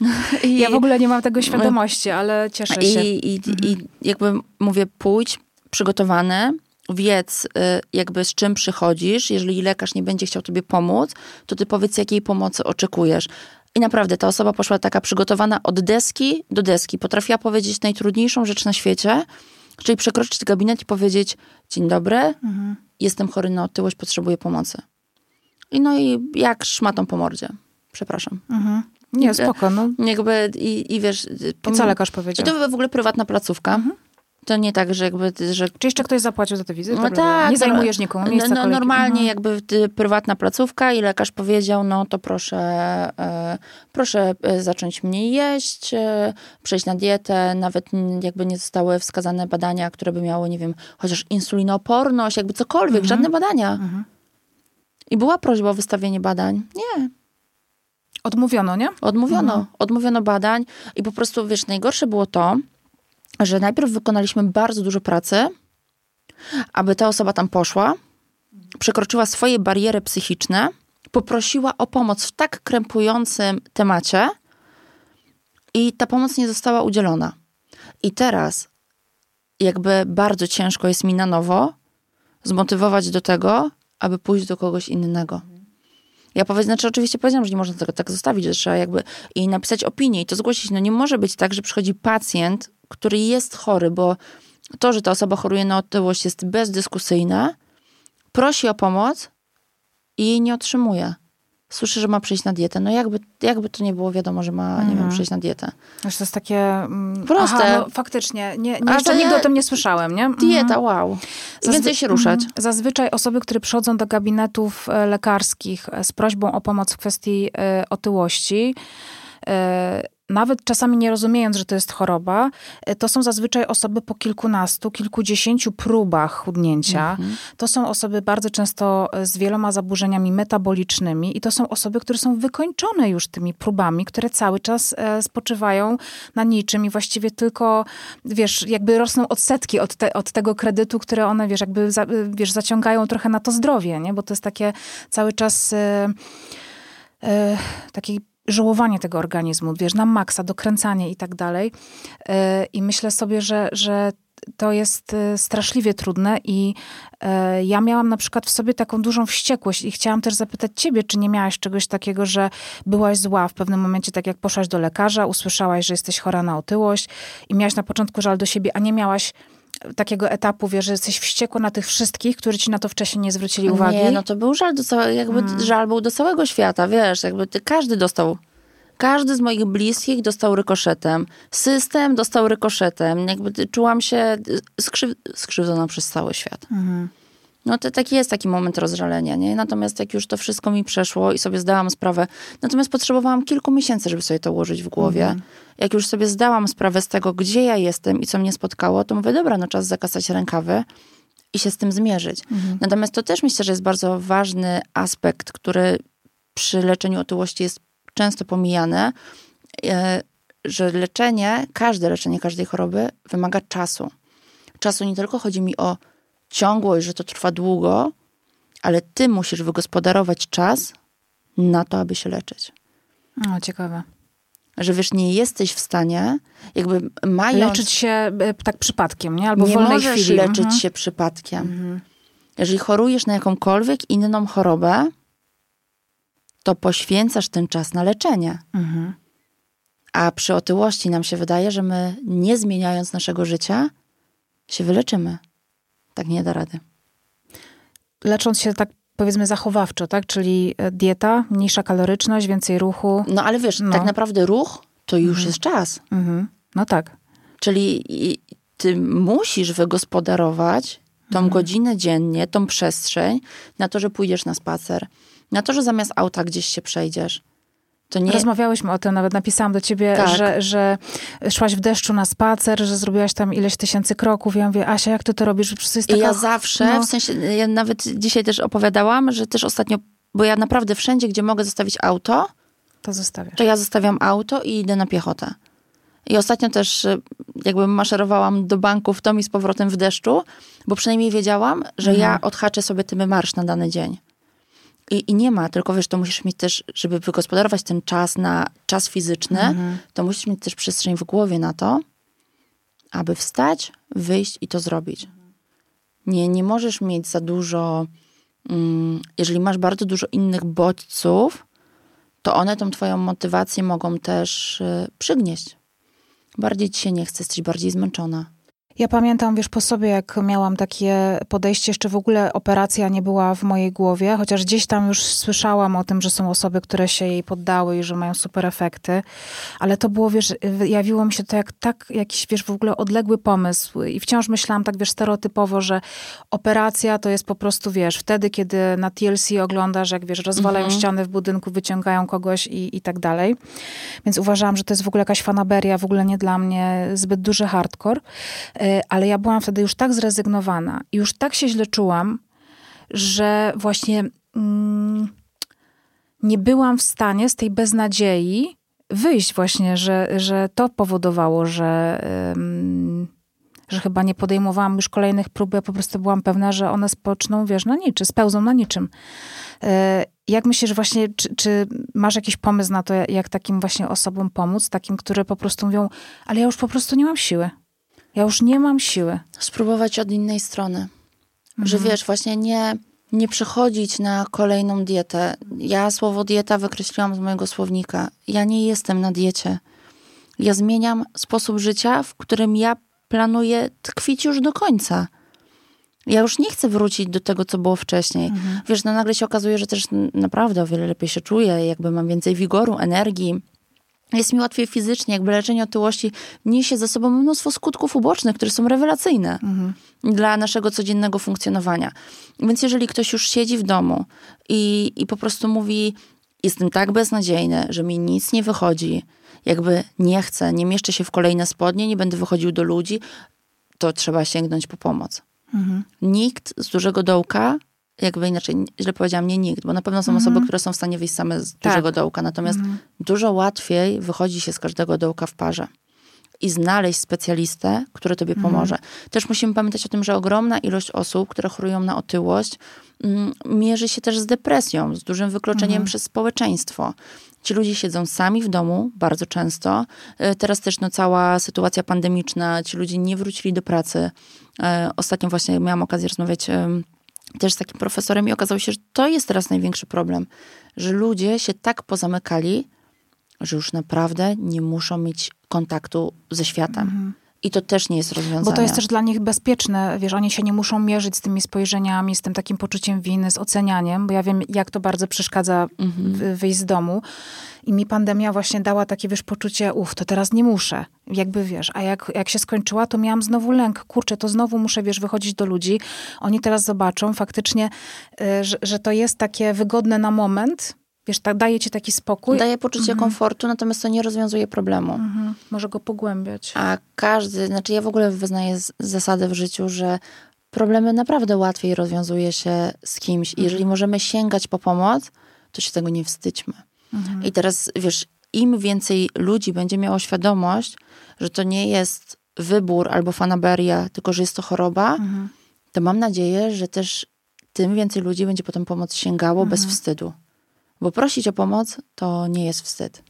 I, Ja w ogóle nie mam tego świadomości, ale cieszę się. i, i, I jakby mówię, pójdź przygotowany, wiedz y, jakby z czym przychodzisz. Jeżeli lekarz nie będzie chciał tobie pomóc, to ty powiedz, jakiej pomocy oczekujesz. I naprawdę ta osoba poszła taka przygotowana od deski do deski. Potrafiła powiedzieć najtrudniejszą rzecz na świecie, czyli przekroczyć gabinet i powiedzieć: Dzień dobry, jestem chory na otyłość, potrzebuję pomocy. I no i jak szmatą po mordzie. Przepraszam. Mhm. Nie, spoko. No. Jakby i, i wiesz... I co lekarz I powiedział? to w ogóle prywatna placówka. To nie tak, że jakby, że Czy jeszcze ktoś zapłacił za tę wizytę? no tak, nie no, zajmujesz nikomu miejsca no, no, kolejki. Normalnie Mhm. jakby prywatna placówka i lekarz powiedział, no to proszę, e, proszę e, zacząć mniej jeść, e, przejść na dietę, nawet jakby nie zostały wskazane badania, które by miały, nie wiem, chociaż insulinooporność, jakby cokolwiek, żadne badania. I była prośba o wystawienie badań. Nie, Odmówiono, nie? Odmówiono, odmówiono badań i po prostu, wiesz, najgorsze było to, że najpierw wykonaliśmy bardzo dużo pracy, aby ta osoba tam poszła, przekroczyła swoje bariery psychiczne, poprosiła o pomoc w tak krępującym temacie i ta pomoc nie została udzielona. I teraz jakby bardzo ciężko jest mi na nowo zmotywować do tego, aby pójść do kogoś innego. Ja powiedz, znaczy oczywiście powiedziałam, że nie można tego tak zostawić, że trzeba jakby i napisać opinię i to zgłosić. No nie może być tak, że przychodzi pacjent, który jest chory, bo to, że ta osoba choruje na otyłość jest bezdyskusyjne, prosi o pomoc i jej nie otrzymuje. słyszy, że ma przejść na dietę. No jakby, jakby to nie było wiadomo, że ma, nie wiem, mhm. przejść na dietę. Wiesz, to jest takie... Mm, Proste. Aha, no, faktycznie. Nie, nie, jeszcze nigdy o tym nie słyszałem, nie? Dieta, mhm. wow. Zazwy- Więcej się ruszać. Mhm. Zazwyczaj osoby, które przychodzą do gabinetów e, lekarskich e, z prośbą o pomoc w kwestii y, otyłości, y, nawet czasami nie rozumiejąc, że to jest choroba, e, to są zazwyczaj osoby po kilkunastu, kilkudziesięciu próbach chudnięcia. Mhm. To są osoby bardzo często e, z wieloma zaburzeniami metabolicznymi i to są osoby, które są wykończone już tymi próbami, które cały czas e, spoczywają na niczym i właściwie tylko, wiesz, jakby rosną odsetki od, te, od tego kredytu, które one, wiesz, jakby, za, wiesz, zaciągają trochę na to zdrowie, nie? Bo to jest takie cały czas... Taki żałowanie tego organizmu, wiesz, na maksa, dokręcanie i tak dalej. E, I myślę sobie, że, że to jest e, straszliwie trudne i e, ja miałam na przykład w sobie taką dużą wściekłość i chciałam też zapytać ciebie, czy nie miałaś czegoś takiego, że byłaś zła w pewnym momencie, tak jak poszłaś do lekarza, usłyszałaś, że jesteś chora na otyłość i miałaś na początku żal do siebie, a nie miałaś takiego etapu, wiesz, że jesteś wściekła na tych wszystkich, którzy ci na to wcześniej nie zwrócili uwagi? Nie, no to był żal do całego, jakby hmm. żal był do całego świata, wiesz, jakby ty, każdy dostał każdy z moich bliskich dostał rykoszetem. System dostał rykoszetem. Jakby czułam się skrzy skrzywdzona przez cały świat. Mhm. No to taki jest taki moment rozżalenia, nie? Natomiast jak już to wszystko mi przeszło i sobie zdałam sprawę, natomiast potrzebowałam kilku miesięcy, żeby sobie to ułożyć w głowie. Mhm. Jak już sobie zdałam sprawę z tego, gdzie ja jestem i co mnie spotkało, to mówię, dobra, no czas zakasać rękawy i się z tym zmierzyć. Mhm. Natomiast to też myślę, że jest bardzo ważny aspekt, który przy leczeniu otyłości jest często pomijane, że leczenie, każde leczenie każdej choroby wymaga czasu. Czasu nie tylko chodzi mi o ciągłość, że to trwa długo, ale ty musisz wygospodarować czas na to, aby się leczyć. O, ciekawe. Że wiesz, nie jesteś w stanie, jakby mając... Leczyć się e, tak przypadkiem, nie? Albo nie w wolnej możesz chwili. leczyć mhm. się przypadkiem. Mhm. Jeżeli chorujesz na jakąkolwiek inną chorobę, to poświęcasz ten czas na leczenie. Mhm. A przy otyłości nam się wydaje, że my nie zmieniając naszego życia, się wyleczymy. Tak nie da rady. Lecząc się tak powiedzmy zachowawczo, tak? Czyli e, dieta, mniejsza kaloryczność, więcej ruchu. No ale wiesz, no. tak naprawdę ruch to już mhm. jest czas. Mhm. No tak. Czyli ty musisz wygospodarować tą mhm. godzinę dziennie, tą przestrzeń na to, że pójdziesz na spacer, na to, że zamiast auta gdzieś się przejdziesz. Nie... Rozmawiałyśmy o tym, nawet napisałam do ciebie, tak. że, że szłaś w deszczu na spacer, że zrobiłaś tam ileś tysięcy kroków. Ja mówię, Asia, jak ty to robisz? Przecież jest taka... Ja zawsze, no... w sensie, ja nawet dzisiaj też opowiadałam, że też ostatnio, bo ja naprawdę wszędzie, gdzie mogę zostawić auto, to zostawiasz. To ja zostawiam auto i idę na piechotę. I ostatnio też y, jakby maszerowałam do banku w tom i z powrotem w deszczu, bo przynajmniej wiedziałam, że mhm. ja odhaczę sobie tym marsz na dany dzień. I, I nie ma, tylko wiesz, to musisz mieć też, żeby wygospodarować ten czas na czas fizyczny, mhm. to musisz mieć też przestrzeń w głowie na to, aby wstać, wyjść i to zrobić. Nie, nie możesz mieć za dużo, mm, jeżeli masz bardzo dużo innych bodźców, to one tą twoją motywację mogą też y, przygnieść. Bardziej ci się nie chce, jesteś bardziej zmęczona. Ja pamiętam, wiesz, po sobie, jak miałam takie podejście, jeszcze w ogóle operacja nie była w mojej głowie, chociaż gdzieś tam już słyszałam o tym, że są osoby, które się jej poddały i że mają super efekty, ale to było, wiesz, jawiło mi się to jak tak jakiś, wiesz, w ogóle odległy pomysł i wciąż myślałam tak, wiesz, stereotypowo, że operacja to jest po prostu, wiesz, wtedy, kiedy na TLC oglądasz, jak, wiesz, rozwalają mhm. ściany w budynku, wyciągają kogoś i, i tak dalej. Więc uważałam, że to jest w ogóle jakaś fanaberia, w ogóle nie dla mnie zbyt duży hardcore. Ale ja byłam wtedy już tak zrezygnowana i już tak się źle czułam, że właśnie mm, nie byłam w stanie z tej beznadziei wyjść właśnie, że, że to powodowało, że, że chyba nie podejmowałam już kolejnych prób, ja po prostu byłam pewna, że one spoczną, wiesz, na niczym, spełzą na niczym. E, jak myślisz właśnie, czy, czy, masz jakiś pomysł na to, jak takim właśnie osobom pomóc, takim, które po prostu mówią, ale ja już po prostu nie mam siły. Ja już nie mam siły. Spróbować od innej strony. Mhm. Że wiesz, właśnie nie, nie przechodzić na kolejną dietę. Ja słowo dieta wykreśliłam z mojego słownika. Ja nie jestem na diecie. Ja zmieniam sposób życia, w którym ja planuję tkwić już do końca. Ja już nie chcę wrócić do tego, co było wcześniej. Mhm. Wiesz, no nagle się okazuje, że też naprawdę o wiele lepiej się czuję, jakby mam więcej wigoru, energii. Jest mi łatwiej fizycznie, jakby leczenie otyłości niesie ze sobą mnóstwo skutków ubocznych, które są rewelacyjne mhm. dla naszego codziennego funkcjonowania. Więc jeżeli ktoś już siedzi w domu i, i po prostu mówi, jestem tak beznadziejny, że mi nic nie wychodzi, jakby nie chcę, nie mieszczę się w kolejne spodnie, nie będę wychodził do ludzi, to trzeba sięgnąć po pomoc. Mhm. Nikt z dużego dołka, jakby inaczej, źle powiedziałam, nie nikt, bo na pewno są mhm. osoby, które są w stanie wyjść same z tak. dużego dołka, natomiast mhm. dużo łatwiej wychodzi się z każdego dołka w parze i znaleźć specjalistę, który tobie mhm. pomoże. Też musimy pamiętać o tym, że ogromna ilość osób, które chorują na otyłość, mm, mierzy się też z depresją, z dużym wykluczeniem przez społeczeństwo. Ci ludzie siedzą sami w domu bardzo często. E, teraz też no, cała sytuacja pandemiczna, ci ludzie nie wrócili do pracy. E, ostatnio właśnie miałam okazję rozmawiać też z takim profesorem i okazało się, że to jest teraz największy problem, że ludzie się tak pozamykali, że już naprawdę nie muszą mieć kontaktu ze światem. Mhm. I to też nie jest rozwiązanie. Bo to jest też dla nich bezpieczne, wiesz, oni się nie muszą mierzyć z tymi spojrzeniami, z tym takim poczuciem winy, z ocenianiem, bo ja wiem, jak to bardzo przeszkadza mhm. wyjść z domu. I mi pandemia właśnie dała takie, wiesz, poczucie, uff, to teraz nie muszę. Jakby, wiesz, a jak, jak się skończyła, to miałam znowu lęk. Kurczę, to znowu muszę, wiesz, wychodzić do ludzi. Oni teraz zobaczą faktycznie, y, że, że to jest takie wygodne na moment, Wiesz, tak, daje ci taki spokój. Daje poczucie mhm. komfortu, natomiast to nie rozwiązuje problemu. Mhm. Może go pogłębiać. A każdy, znaczy ja w ogóle wyznaję zasadę w życiu, że problemy naprawdę łatwiej rozwiązuje się z kimś. Mhm. Jeżeli możemy sięgać po pomoc, to się tego nie wstydźmy. Mhm. I teraz, wiesz, im więcej ludzi będzie miało świadomość, że to nie jest wybór albo fanaberia, tylko że jest to choroba, mhm. to mam nadzieję, że też tym więcej ludzi będzie potem pomoc sięgało bez mhm. wstydu. Bo prosić o pomoc to nie jest wstyd.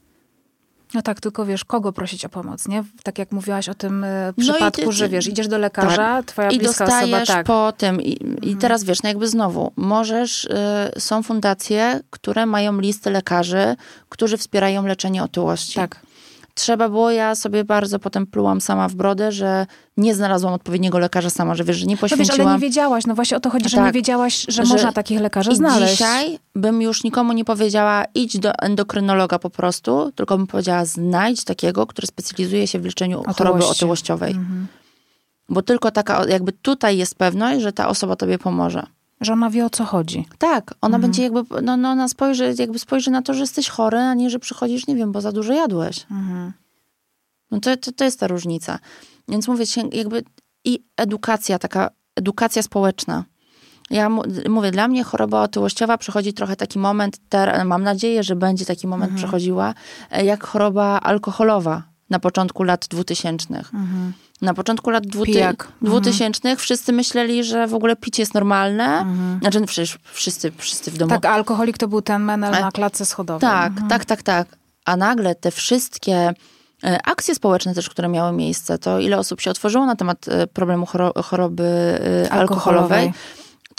No tak, tylko wiesz, kogo prosić o pomoc, nie? Tak jak mówiłaś o tym e, przypadku, no ty, że wiesz, idziesz do lekarza, tak. twoja I bliska dostajesz osoba, tak. po tym. I, mhm. I, teraz wiesz, no jakby znowu, możesz, y, są fundacje, które mają listy lekarzy, którzy wspierają leczenie otyłości. Tak trzeba było, ja sobie bardzo potem plułam sama w brodę, że nie znalazłam odpowiedniego lekarza sama, że wiesz, że nie poświęciłam. No wiesz, ale nie wiedziałaś, no właśnie o to chodzi, że tak, nie wiedziałaś, że, że można takich lekarzy znaleźć. dzisiaj bym już nikomu nie powiedziała, idź do endokrynologa po prostu, tylko bym powiedziała, znajdź takiego, który specjalizuje się w leczeniu Otyłości. choroby otyłościowej. Mhm. Bo tylko taka, jakby tutaj jest pewność, że ta osoba tobie pomoże. Że ona wie o co chodzi. Tak, ona mhm. będzie jakby, no, no ona spojrzy, jakby spojrzy na to, że jesteś chory, a nie, że przychodzisz, nie wiem, bo za dużo jadłeś. Mhm. No to, to, to jest ta różnica. Więc mówię, jakby i edukacja, taka edukacja społeczna. Ja mówię, dla mnie choroba otyłościowa przychodzi trochę taki moment, ter, mam nadzieję, że będzie taki moment mhm. przechodziła, e, jak choroba alkoholowa na początku lat dwutysięcznych. Mhm. Na początku lat dwutysięcznych mhm. wszyscy myśleli, że w ogóle picie jest normalne. Mhm. Znaczy przecież wszyscy, wszyscy w domu. Tak, alkoholik to był ten menel na klatce schodowej. Tak, mhm. tak, tak, tak. A nagle te wszystkie e, akcje społeczne też, które miały miejsce, to ile osób się otworzyło na temat e, problemu choroby e, alkoholowej, alkoholowej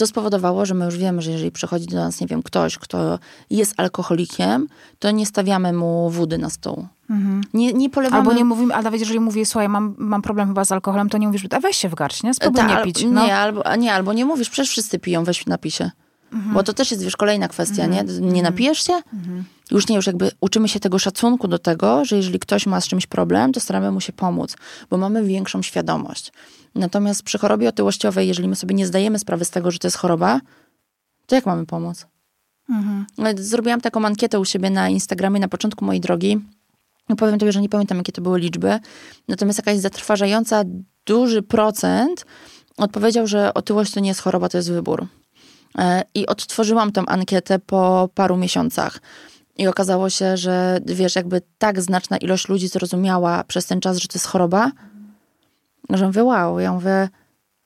to spowodowało, że my już wiemy, że jeżeli przychodzi do nas, nie wiem, ktoś, kto jest alkoholikiem, to nie stawiamy mu wody na stół. Mhm. Nie, nie polewamy... Albo nie mówimy, a nawet jeżeli mówię, słuchaj, mam, mam problem chyba z alkoholem, to nie mówisz, a weź się w garść, nie? Spróbuj Ta, nie pić. No. Nie, albo, nie, albo nie mówisz, przecież wszyscy piją, weź napisie. Mhm. Bo to też jest, wiesz, kolejna kwestia, mhm. nie? Nie mhm. napijesz się? Mhm. Już nie, już jakby uczymy się tego szacunku do tego, że jeżeli ktoś ma z czymś problem, to staramy mu się pomóc, bo mamy większą świadomość. Natomiast przy chorobie otyłościowej, jeżeli my sobie nie zdajemy sprawy z tego, że to jest choroba, to jak mamy pomóc? Mhm. Zrobiłam taką ankietę u siebie na Instagramie na początku mojej drogi. No powiem tobie, że nie pamiętam, jakie to były liczby. Natomiast jakaś zatrważająca duży procent odpowiedział, że otyłość to nie jest choroba, to jest wybór. E, I odtworzyłam tą ankietę po paru miesiącach. I okazało się, że wiesz, jakby tak znaczna ilość ludzi zrozumiała przez ten czas, że to jest choroba, że mówię, wow, ja mówię,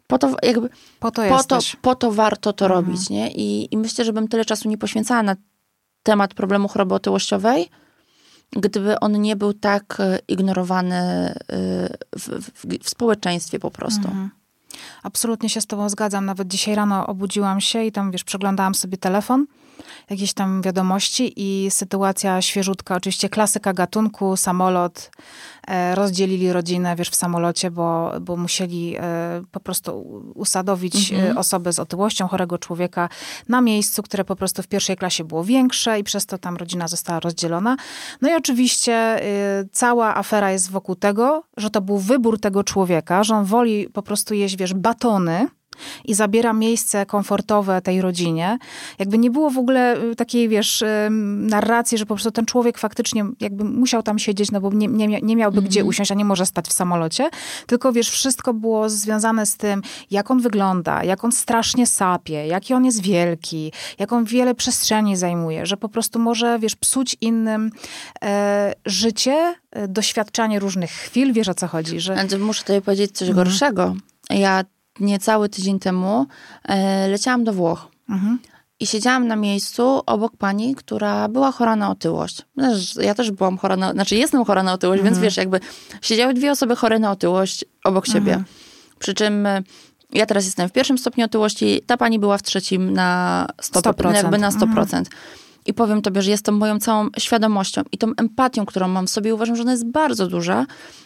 po to, jakby, po to, po to, po to warto to mhm. robić, nie? I, I myślę, że bym tyle czasu nie poświęcała na temat problemu choroby otyłościowej, gdyby on nie był tak e, ignorowany e, w, w, w społeczeństwie po prostu. Mhm. Absolutnie się z tobą zgadzam. Nawet dzisiaj rano obudziłam się i tam, wiesz, przeglądałam sobie telefon jakieś tam wiadomości i sytuacja świeżutka, oczywiście klasyka gatunku, samolot, e, rozdzielili rodzinę, wiesz, w samolocie, bo, bo musieli e, po prostu usadowić e, mhm. osobę z otyłością, chorego człowieka na miejscu, które po prostu w pierwszej klasie było większe i przez to tam rodzina została rozdzielona. No i oczywiście cała afera jest wokół tego, że to był wybór tego człowieka, że on woli po prostu jeść, wiesz, batony, i zabiera miejsce komfortowe tej rodzinie. Jakby nie było w ogóle y, takiej, wiesz, narracji, że po prostu ten człowiek faktycznie jakby musiał tam siedzieć, no bo nie, nie, nie miałby mm -hmm. gdzie mhm. usiąść, a nie może stać w samolocie. Tylko, wiesz, wszystko było związane z tym, jak on wygląda, jak on strasznie sapie, jaki on jest wielki, jak on wiele przestrzeni zajmuje, że po prostu może, wiesz, psuć innym e, życie, e, doświadczanie różnych chwil, wiesz o co chodzi. Że... Muszę tutaj powiedzieć coś mm. gorszego. Ja niecały tydzień temu e, leciałam do Włoch. Mhm. I siedziałam na miejscu obok pani, która była chora na otyłość. Ja też byłam chora na, znaczy jestem chora na otyłość, mhm. więc wiesz, jakby siedziały dwie osoby chore na otyłość obok siebie. Mhm. Przy czym e, ja teraz jestem w pierwszym stopniu otyłości, ta pani była w trzecim na 100%, 100%. jakby na 100%. Mhm. I powiem tobie, że jest to moją całą świadomością i tą empatią, którą mam w sobie, uważam, że ona jest bardzo duża,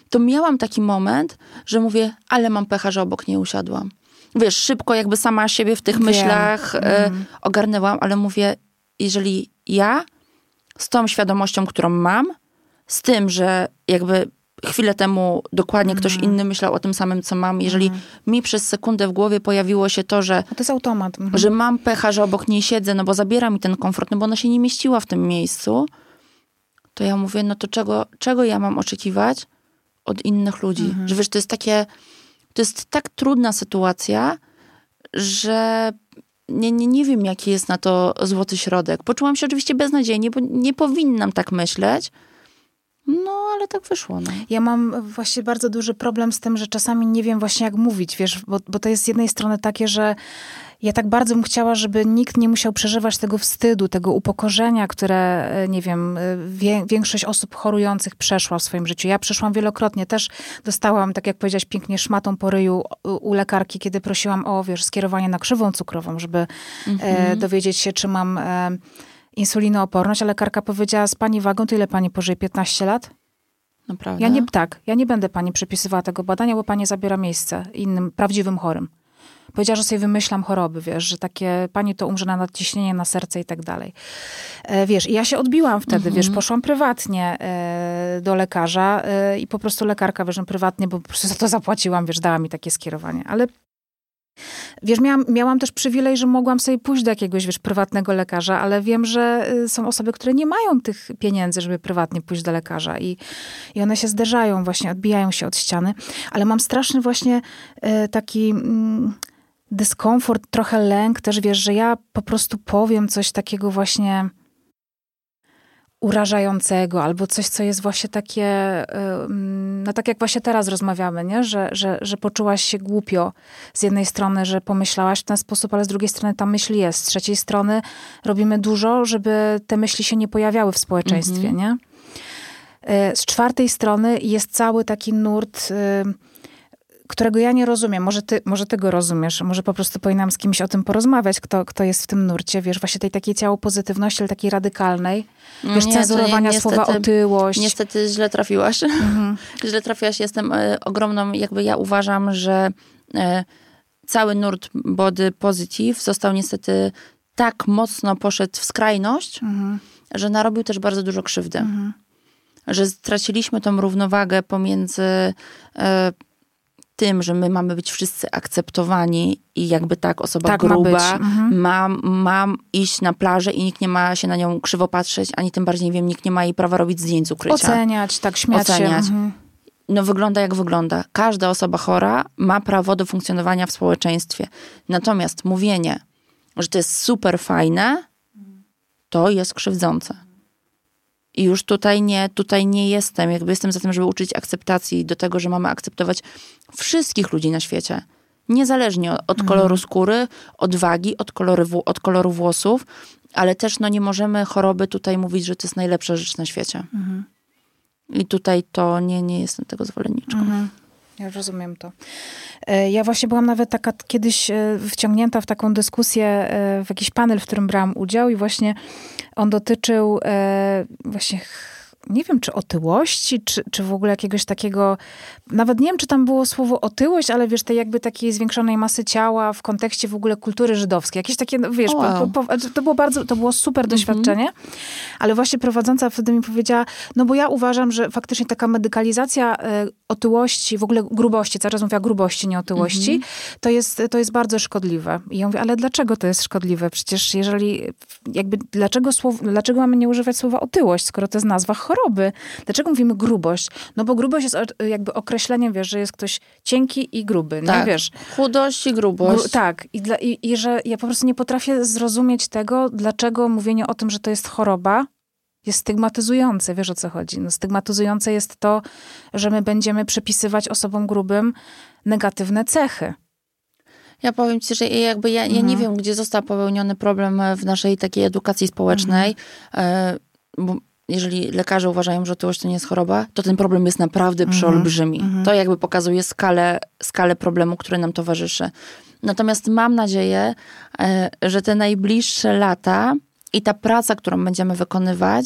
to miałam taki moment, że mówię, ale mam pecha, że obok nie usiadłam. Wiesz, szybko jakby sama siebie w tych Wiem. myślach mm. ogarnęłam, ale mówię, jeżeli ja z tą świadomością, którą mam, z tym, że jakby chwilę temu dokładnie mm. ktoś inny myślał o tym samym, co mam. Jeżeli mm. mi przez sekundę w głowie pojawiło się to, że... No to jest automat. Mm. Że mam pecha, że obok niej siedzę, no bo zabiera mi ten komfort, no bo ona się nie mieściła w tym miejscu, to ja mówię, no to czego, czego ja mam oczekiwać od innych ludzi? -hmm. Że wiesz, to jest takie... To jest tak trudna sytuacja, że nie, nie, nie wiem, jaki jest na to złoty środek. Poczułam się oczywiście beznadziejnie, bo nie powinnam tak myśleć, no, ale tak wyszło. No. Ja mam właśnie bardzo duży problem z tym, że czasami nie wiem właśnie jak mówić, wiesz, bo, bo to jest z jednej strony takie, że ja tak bardzo bym chciała, żeby nikt nie musiał przeżywać tego wstydu, tego upokorzenia, które, e, nie wiem, e, wie, większość osób chorujących przeszła w swoim życiu. Ja przeszłam wielokrotnie. Też dostałam, tak jak powiedziałaś pięknie, szmatą po ryju u lekarki, kiedy prosiłam o, wiesz, skierowanie na krzywą cukrową, żeby mhm. e, dowiedzieć się, czy mam... E, insulinooporność, a lekarka powiedziała, z pani wagą, to ile pani pożyje? 15 lat? Naprawdę? Ja nie, tak, ja nie będę pani przepisywała tego badania, bo pani zabiera miejsce innym, prawdziwym chorym. Powiedziała, że sobie wymyślam choroby, wiesz, że takie pani to umrze na nadciśnienie, na serce i tak dalej. E, wiesz, i ja się odbiłam wtedy, mhm. wiesz, poszłam prywatnie e, do lekarza e, i po prostu lekarka, wiesz, no, prywatnie, bo po prostu za to zapłaciłam, wiesz, dała mi takie skierowanie. Ale Wiesz, miałam, miałam też przywilej, że mogłam sobie pójść do jakiegoś, wiesz, prywatnego lekarza, ale wiem, że y, są osoby, które nie mają tych pieniędzy, żeby prywatnie pójść do lekarza i, i one się zderzają właśnie, odbijają się od ściany. Ale mam straszny właśnie y, taki mm, dyskomfort, trochę lęk też, wiesz, że ja po prostu powiem coś takiego właśnie urażającego, albo coś, co jest właśnie takie, no tak jak właśnie teraz rozmawiamy, nie? Że, że, że poczułaś się głupio z jednej strony, że pomyślałaś w ten sposób, ale z drugiej strony ta myśl jest. Z trzeciej strony robimy dużo, żeby te myśli się nie pojawiały w społeczeństwie, mhm. nie? E, z czwartej strony jest cały taki nurt którego ja nie rozumiem. Może ty, może ty go rozumiesz, może po prostu powinnam z kimś o tym porozmawiać, kto, kto jest w tym nurcie, wiesz, właśnie tej takiej ciało pozytywności, ale takiej radykalnej, wiesz, nie, cenzurowania nie, słowa otyłość. Niestety źle trafiłaś. Mhm. źle trafiłaś, jestem y, ogromną, jakby ja uważam, że y, cały nurt body positive został niestety tak mocno poszedł w skrajność, mhm. że narobił też bardzo dużo krzywdy. Mhm. Że straciliśmy tą równowagę pomiędzy y, tym, że my mamy być wszyscy akceptowani i jakby tak, osoba tak gruba ma, mhm. ma, ma, iść na plażę i nikt nie ma się na nią krzywo patrzeć, ani tym bardziej, nie wiem, nikt nie ma jej prawa robić zdjęć z ukrycia. Oceniać, tak, śmiać Oceniać. się. Mhm. No wygląda jak wygląda. Każda osoba chora ma prawo do funkcjonowania w społeczeństwie. Natomiast mówienie, że to jest super fajne, to jest krzywdzące. I już tutaj nie, tutaj nie jestem. Jakby jestem za tym, żeby uczyć akceptacji, do tego, że mamy akceptować wszystkich ludzi na świecie. Niezależnie od, mhm. koloru skóry, od wagi, od koloru, od koloru włosów, ale też no, nie możemy choroby tutaj mówić, że to jest najlepsza rzecz na świecie. Mhm. I tutaj to nie, nie jestem tego zwolenniczką. Mhm. Ja rozumiem to. E, ja właśnie byłam nawet taka kiedyś e, wciągnięta w taką dyskusję, e, w jakiś panel, w którym brałam udział i właśnie on dotyczył właśnie nie wiem, czy otyłości, czy, czy w ogóle jakiegoś takiego, nawet nie wiem, czy tam było słowo otyłość, ale wiesz, tej jakby takiej zwiększonej masy ciała w kontekście w ogóle kultury żydowskiej. Jakieś takie, no, wiesz, wow. po, po, to było bardzo, to było super mhm. doświadczenie, ale właśnie prowadząca wtedy mi powiedziała, no bo ja uważam, że faktycznie taka medykalizacja e, otyłości, w ogóle grubości, cały czas mówię grubości, nie otyłości, mhm. to, jest, to jest bardzo szkodliwe. I ja mówię, ale dlaczego to jest szkodliwe? Przecież jeżeli, jakby, dlaczego, słow, dlaczego mamy nie używać słowa otyłość, skoro to jest nazwa choroby? Dlaczego mówimy grubość? No bo grubość jest jakby określeniem, wiesz, że jest ktoś cienki i gruby, tak. nie wiesz? Chudość i grubość. Gru, tak. I, dla, i, I że ja po prostu nie potrafię zrozumieć tego, dlaczego mówienie o tym, że to jest choroba, jest stygmatyzujące. Wiesz o co chodzi? No, stygmatyzujące jest to, że my będziemy przypisywać osobom grubym negatywne cechy. Ja powiem ci, że jakby ja, ja nie mhm. wiem, gdzie został popełniony problem w naszej takiej edukacji społecznej, mhm. E, bo jeżeli lekarze uważają, że otyłość to nie jest choroba, to ten problem jest naprawdę mhm. przeolbrzymi. Mhm. To jakby pokazuje skalę, skalę problemu, który nam towarzyszy. Natomiast mam nadzieję, e, że te najbliższe lata i ta praca, którą będziemy wykonywać,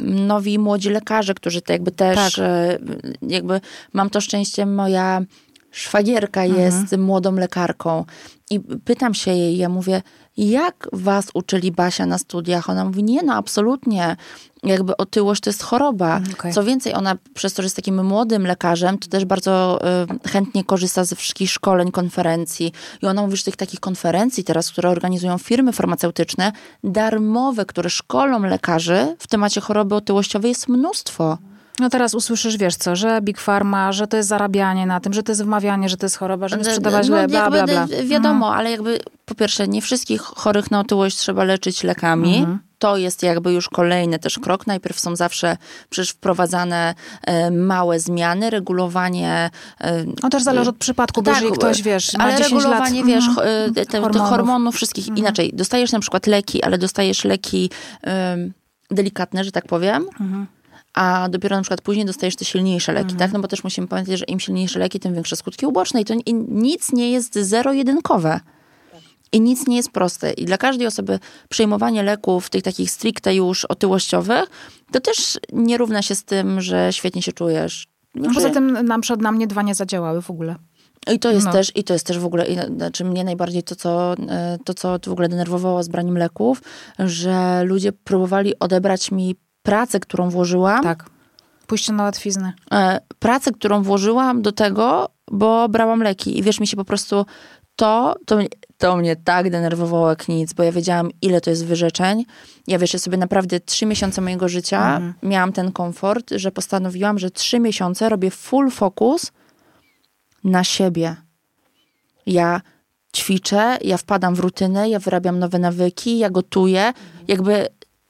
nowi młodzi lekarze, którzy to jakby też, tak. E, jakby mam to szczęście, moja szwagierka mhm. jest młodą lekarką i pytam się jej, ja mówię, jak was uczyli Basia na studiach? Ona mówi, nie no, absolutnie. Jakby otyłość to jest choroba. Mm, okay. Co więcej, ona przez to, że jest takim młodym lekarzem, to też bardzo y, chętnie korzysta ze wszystkich szkoleń, konferencji. I ona mówi, że tych takich konferencji teraz, które organizują firmy farmaceutyczne, darmowe, które szkolą lekarzy w temacie choroby otyłościowej jest mnóstwo. No teraz usłyszysz, wiesz co, że Big Pharma, że to jest zarabianie na tym, że to jest wmawianie, że to jest choroba, że nie sprzedawać no, bla, bla, bla. Wiadomo, mhm. ale jakby po pierwsze, nie wszystkich chorych na otyłość trzeba leczyć lekami. Mhm. To jest jakby już kolejny też krok. Najpierw są zawsze przecież wprowadzane e, małe zmiany, regulowanie. E, no też zależy od przypadku, bo tak, jeżeli ktoś, wiesz, ma ale 10 regulowanie, lat, wiesz, mm, te, te hormonów. hormonów. wszystkich. Mhm. Inaczej, dostajesz na przykład leki, ale dostajesz leki delikatne, że tak powiem. Mhm a dopiero na przykład później dostajesz te silniejsze leki, mhm. tak? No bo też musimy pamiętać, że im silniejsze leki, tym większe skutki uboczne i to nic nie jest zero-jedynkowe. I nic nie jest proste. I dla każdej osoby przejmowanie leków, tych takich stricte już otyłościowych, to też nie równa się z tym, że świetnie się czujesz. No, poza tym nam przed na mnie dwa nie zadziałały w ogóle. I to jest no. też, i to jest też w ogóle, znaczy mnie najbardziej to co, e, to, co w ogóle denerwowało z braniem leków, że ludzie próbowali odebrać mi pracę, którą włożyłam. Tak. Pójście na łatwiznę. E, pracę, którą włożyłam do tego, bo brałam leki. I wiesz, mi się po prostu to, to, to mnie tak denerwowało jak nic, bo ja wiedziałam, ile to jest wyrzeczeń. Ja wiesz, ja sobie naprawdę trzy miesiące mojego życia mhm. miałam ten komfort, że postanowiłam, że trzy miesiące robię full focus na siebie. Ja ćwiczę, ja wpadam w rutynę, ja wyrabiam nowe nawyki, ja gotuję. Jakby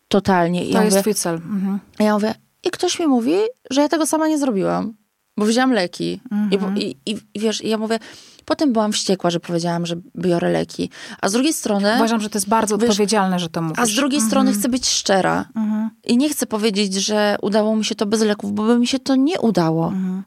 Totalnie. I to ja jest mówię, twój cel. Mhm. Ja mówię, i ktoś mi mówi, że ja tego sama nie zrobiłam, bo wzięłam leki. Mhm. I, i, I, wiesz, ja mówię, potem byłam wściekła, że powiedziałam, że biorę leki. A z drugiej strony... Uważam, że to jest bardzo wiesz, odpowiedzialne, że to mówisz. A z drugiej mhm. strony chcę być szczera. Mhm. I nie chcę powiedzieć, że udało mi się to bez leków, bo by mi się to nie udało. Mhm.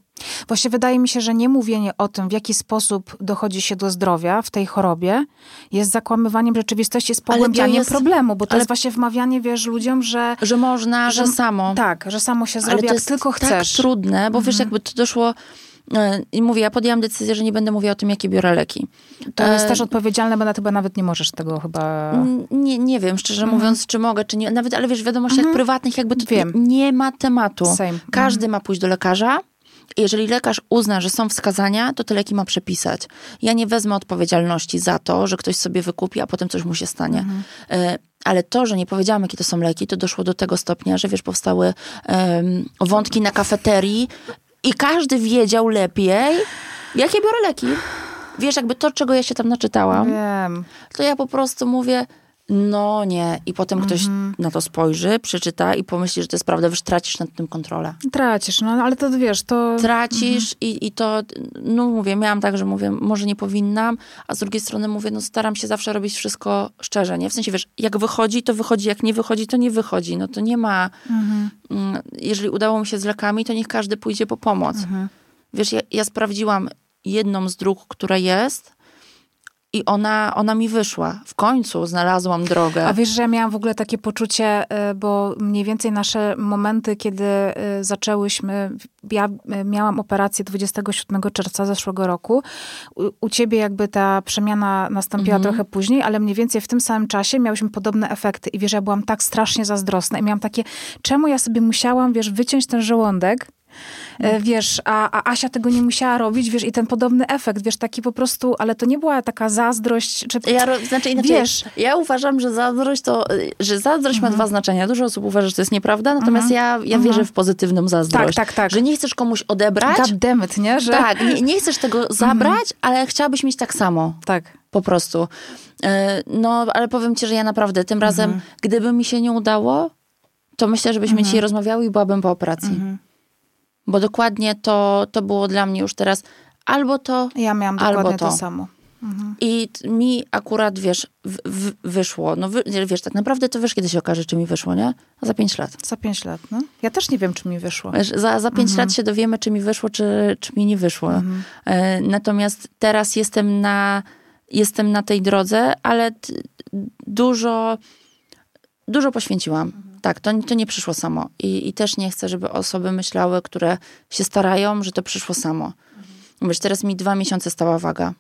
Właśnie wydaje mi się, że nie mówienie o tym, w jaki sposób dochodzi się do zdrowia w tej chorobie, jest zakłamywaniem rzeczywistości, jest pogłębianiem jest, problemu, bo to jest właśnie wmawianie, wiesz, ludziom, że... Że można, że, że samo. Tak, że samo się zrobi, jak tylko chcesz. tak trudne, bo mhm. wiesz, jakby to doszło... E, I mówię, ja podjęłam decyzję, że nie będę mówiła o tym, jakie biorę leki. To jest e... też odpowiedzialne, bo na chyba nawet nie możesz tego chyba... Nie, nie wiem, szczerze mhm. mówiąc, czy mogę, czy nie. Nawet, ale wiesz, w wiadomościach mhm. prywatnych jakby to wiem. nie ma tematu. Same. Każdy mhm. ma pójść do lekarza, jeżeli lekarz uzna, że są wskazania, to te leki ma przepisać. Ja nie wezmę odpowiedzialności za to, że ktoś sobie wykupi, a potem coś mu się stanie. Mhm. E, ale to, że nie powiedziałam, jakie to są leki, to doszło do tego stopnia, że wiesz, powstały um, wątki na kafeterii i każdy wiedział lepiej, jakie biorę leki. Wiesz, jakby to, czego ja się tam naczytałam, Wiem. to ja po prostu mówię, no nie. I potem ktoś mm -hmm. na to spojrzy, przeczyta i pomyśli, że to jest prawda, wiesz, tracisz nad tym kontrolę. Tracisz, no ale to wiesz, to... Tracisz mm -hmm. i, i to, no mówię, miałam tak, że mówię, może nie powinnam, a z drugiej strony mówię, no staram się zawsze robić wszystko szczerze, nie? W sensie, wiesz, jak wychodzi, to wychodzi, jak nie wychodzi, to nie wychodzi. No to nie ma... Mm -hmm. Jeżeli udało mi się z lekami, to niech każdy pójdzie po pomoc. Mhm. Wiesz, ja, ja sprawdziłam jedną z dróg, która jest i ona, ona mi wyszła. W końcu znalazłam drogę. A wiesz, że ja miałam w ogóle takie poczucie, y, bo mniej więcej nasze momenty, kiedy y, zaczęłyśmy, ja y, miałam operację 27 czerwca zeszłego roku. U, u ciebie jakby ta przemiana nastąpiła Mhm. trochę później, ale mniej więcej w tym samym czasie miałyśmy podobne efekty. I wiesz, ja byłam tak strasznie zazdrosna i miałam takie, czemu ja sobie musiałam, wiesz, wyciąć ten żołądek, Wiesz, a, a Asia tego nie musiała robić, wiesz, i ten podobny efekt, wiesz, taki po prostu, ale to nie była taka zazdrość, czy... Ja, znaczy inaczej, Wiesz. ja uważam, że zazdrość to, że zazdrość Mhm. ma dwa znaczenia. Dużo osób uważa, że to jest nieprawda, natomiast ja, ja wierzę w pozytywną zazdrość. Tak, tak, tak. Że nie chcesz komuś odebrać, God damn it, nie? Że... tak, nie, nie chcesz tego zabrać, ale chciałabyś mieć tak samo. Tak. Po prostu. E, No, ale powiem ci, że ja naprawdę tym razem, gdyby mi się nie udało, to myślę, żebyśmy dzisiaj rozmawiały i byłabym po operacji. Bo dokładnie to, to było dla mnie już teraz albo to, Ja miałam albo dokładnie to. to. samo. I t- mi akurat, wiesz, w, w, wyszło. No wy, wiesz, tak naprawdę to wiesz, kiedy się okaże, czy mi wyszło, nie? Za pięć lat. Za pięć lat, no. Ja też nie wiem, czy mi wyszło. Wiesz, za, za pięć lat się dowiemy, czy mi wyszło, czy, czy mi nie wyszło. E, natomiast teraz jestem na, jestem na tej drodze, ale t, dużo, dużo poświęciłam. Tak, to, to nie przyszło samo. I, I też nie chcę, żeby osoby myślały, które się starają, że to przyszło samo. Wiesz, teraz mi dwa miesiące stała waga.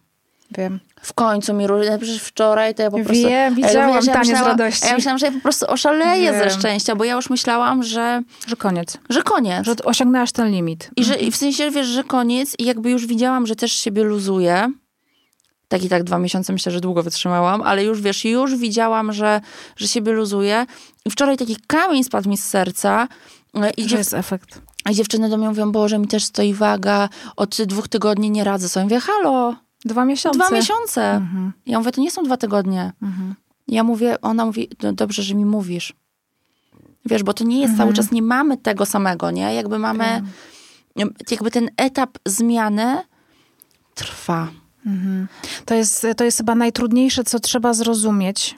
Wiem. W końcu mi różne, przecież wczoraj to ja po prostu... Wiem, widziałam wiesz, ja taniec myślałam- radości. Ja myślałam, że ja po prostu oszaleję ze Wiem. szczęścia, bo ja już myślałam, że, Że koniec. że koniec. Że osiągnęłaś ten limit. I że i w sensie, wiesz, że koniec i jakby już widziałam, że też siebie luzuję. Tak i tak dwa miesiące myślę, że długo wytrzymałam, ale już wiesz, już widziałam, że, że siebie luzuję. I wczoraj taki kamień spadł mi z serca. E, I, dziew- jest efekt. i dziewczyny do mnie mówią, Boże, mi też stoi waga, od dwóch tygodni nie radzę sobie. Mówię, halo, Dwa miesiące. dwa miesiące. Mhm. Ja mówię, to nie są dwa tygodnie. Mhm. Ja mówię, ona mówi, no dobrze, że mi mówisz. Wiesz, bo to nie jest Mhm. cały czas, nie mamy tego samego, nie? Jakby mamy, jakby ten etap zmiany trwa. To jest, to jest chyba najtrudniejsze, co trzeba zrozumieć.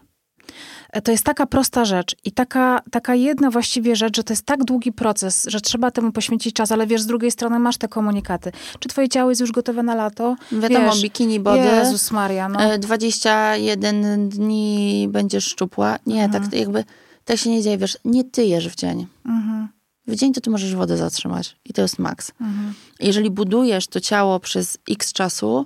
E, To jest taka prosta rzecz i taka, taka jedna właściwie rzecz, że to jest tak długi proces, że trzeba temu poświęcić czas, ale wiesz, z drugiej strony masz te komunikaty. Czy twoje ciało jest już gotowe na lato? Wiadomo, wiesz, bikini body, Jezus Maria, no. e, 21 dni będziesz szczupła. Nie, Mhm. tak jakby, tak się nie dzieje, wiesz, nie ty jesz w dzień. Mhm. W dzień to ty możesz wodę zatrzymać i to jest maks. Mhm. Jeżeli budujesz to ciało przez x czasu,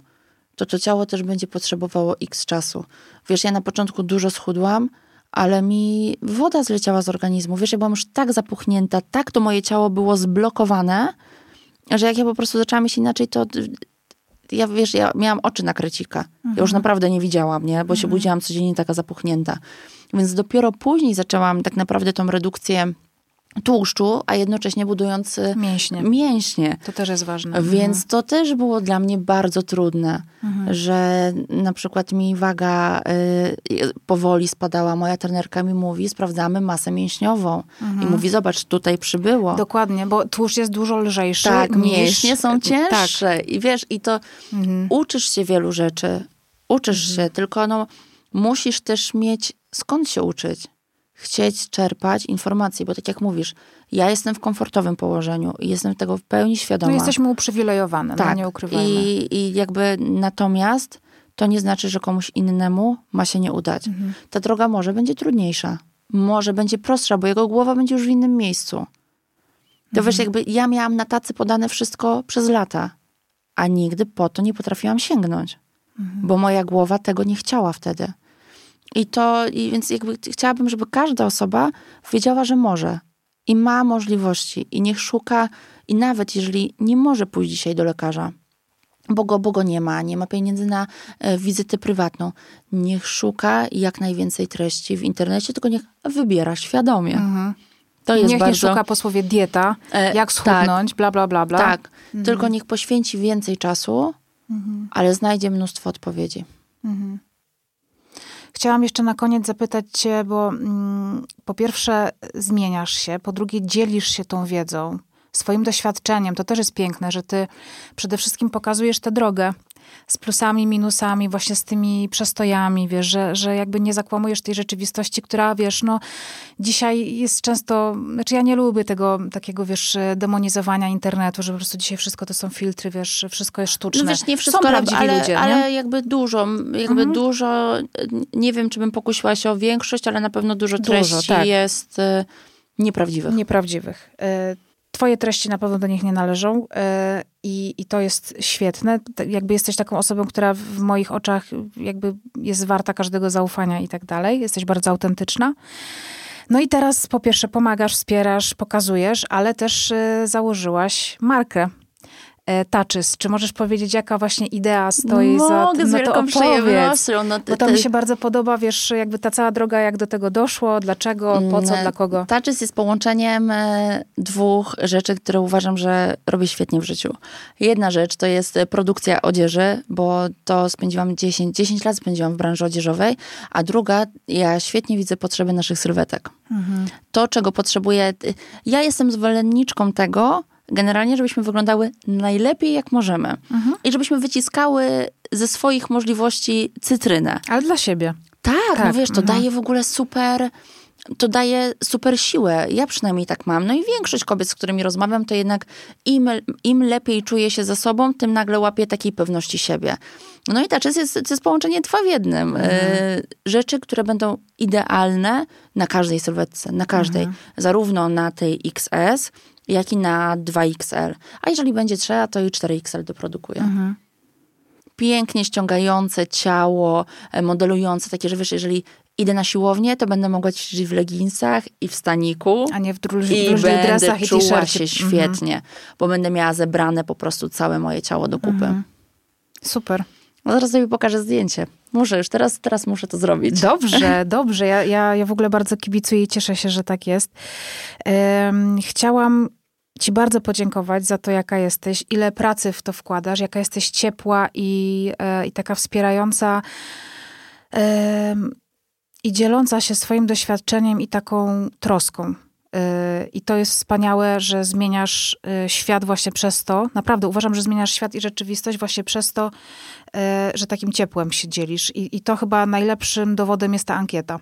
to to ciało też będzie potrzebowało x czasu. Wiesz, ja na początku dużo schudłam, ale mi woda zleciała z organizmu. Wiesz, ja byłam już tak zapuchnięta, tak to moje ciało było zblokowane, że jak ja po prostu zaczęłam mieć inaczej, to ja, wiesz, ja miałam oczy na krecika. Ja już naprawdę nie widziałam, nie? Bo się budziłam codziennie taka zapuchnięta. Więc dopiero później zaczęłam tak naprawdę tą redukcję tłuszczu, a jednocześnie budując y, Mięśnie. mięśnie. To też jest ważne. Więc to też było dla mnie bardzo trudne, że na przykład mi waga y, powoli spadała. Moja trenerka mi mówi, sprawdzamy masę mięśniową. I mówi, zobacz, tutaj przybyło. Dokładnie, bo tłuszcz jest dużo lżejszy tak, niż... mięśnie są Tak. cięższe. I wiesz, i to Mhm. uczysz się wielu rzeczy. Uczysz się, tylko no, musisz też mieć skąd się uczyć. Chcieć czerpać informacje, bo tak jak mówisz, ja jestem w komfortowym położeniu i jestem tego w pełni świadoma. No jesteśmy uprzywilejowane, no nie ukrywajmy. I, I jakby natomiast to nie znaczy, że komuś innemu ma się nie udać. Mhm. Ta droga może będzie trudniejsza, może będzie prostsza, bo jego głowa będzie już w innym miejscu. To wiesz, Mhm. jakby ja miałam na tacy podane wszystko przez lata, a nigdy po to nie potrafiłam sięgnąć, Mhm. bo moja głowa tego nie chciała wtedy. I to, i więc jakby chciałabym, żeby każda osoba wiedziała, że może i ma możliwości i niech szuka, i nawet jeżeli nie może pójść dzisiaj do lekarza, bo go, bo go nie ma, nie ma pieniędzy na e, wizytę prywatną, niech szuka jak najwięcej treści w internecie, tylko niech wybiera świadomie. To jest Mhm. Niech bardzo... nie szuka po słowie dieta, E, jak schudnąć, bla, bla, bla, bla. Tak, Mhm. tylko niech poświęci więcej czasu, ale znajdzie mnóstwo odpowiedzi. Chciałam jeszcze na koniec zapytać cię, bo mm, po pierwsze zmieniasz się, po drugie dzielisz się tą wiedzą, swoim doświadczeniem. To też jest piękne, że ty przede wszystkim pokazujesz tę drogę. Z plusami, minusami, właśnie z tymi przestojami, wiesz, że, że jakby nie zakłamujesz tej rzeczywistości, która, wiesz, no dzisiaj jest często, znaczy ja nie lubię tego takiego, wiesz, demonizowania internetu, że po prostu dzisiaj wszystko to są filtry, wiesz, wszystko jest sztuczne. No wiesz, nie wszystko, są prawdziwi ale, ludzie, ale nie? jakby dużo, jakby Mhm. dużo, nie wiem, czy bym pokusiła się o większość, ale na pewno dużo Dużo, treści tak. jest y, nieprawdziwych. Nieprawdziwych. Twoje treści na pewno do nich nie należą e, i, i to jest świetne. Jakby jesteś taką osobą, która w moich oczach jakby jest warta każdego zaufania i tak dalej. Jesteś bardzo autentyczna. No i teraz po pierwsze pomagasz, wspierasz, pokazujesz, ale też e, założyłaś markę. E, Touches. Czy możesz powiedzieć, jaka właśnie idea stoi za Mogę tym? z No to wielką opowiedz. przyjemnością. No, Bo to ty- mi się bardzo podoba, wiesz, jakby ta cała droga, jak do tego doszło, dlaczego, po co, Mm, dla kogo. Touches jest połączeniem e, dwóch rzeczy, które uważam, że robię świetnie w życiu. Jedna rzecz to jest e, produkcja odzieży, bo to spędziłam 10, 10 lat spędziłam w branży odzieżowej, a druga, ja świetnie widzę potrzeby naszych sylwetek. To, czego potrzebuję, ja jestem zwolenniczką tego, generalnie, żebyśmy wyglądały najlepiej jak możemy. I żebyśmy wyciskały ze swoich możliwości cytrynę. Ale dla siebie. Tak, no Tak, wiesz, to mhm. daje w ogóle super, to daje super siłę. Ja przynajmniej tak mam. No i większość kobiet, z którymi rozmawiam, to jednak im, im lepiej czuje się ze sobą, tym nagle łapie takiej pewności siebie. No i ta jest, to jest połączenie dwa w jednym. Mhm. E, rzeczy, które będą idealne na każdej sylwetce, na każdej. Mhm. Zarówno na tej XS, jak i na 2XL. A jeżeli będzie trzeba, to i 4XL doprodukuję Mhm. pięknie ściągające ciało, e, modelujące, takie, że wiesz, jeżeli idę na siłownię, to będę mogła ćwiczyć w leginsach i w staniku. A nie w druż- I w będę i czuła się Mhm. świetnie, bo będę miała zebrane po prostu całe moje ciało do kupy. Mhm. Super. No zaraz sobie pokażę zdjęcie. Muszę już, teraz, teraz muszę to zrobić. Dobrze, dobrze. Ja, ja, ja w ogóle bardzo kibicuję i cieszę się, że tak jest. Em, chciałam Ci bardzo podziękować za to, jaka jesteś, ile pracy w to wkładasz, jaka jesteś ciepła i, e, i taka wspierająca i dzieląca się swoim doświadczeniem i taką troską. E, I to jest wspaniałe, że zmieniasz e, świat właśnie przez to. Naprawdę uważam, że zmieniasz świat i rzeczywistość właśnie przez to, że takim ciepłem się dzielisz. I, i to chyba najlepszym dowodem jest ta ankieta,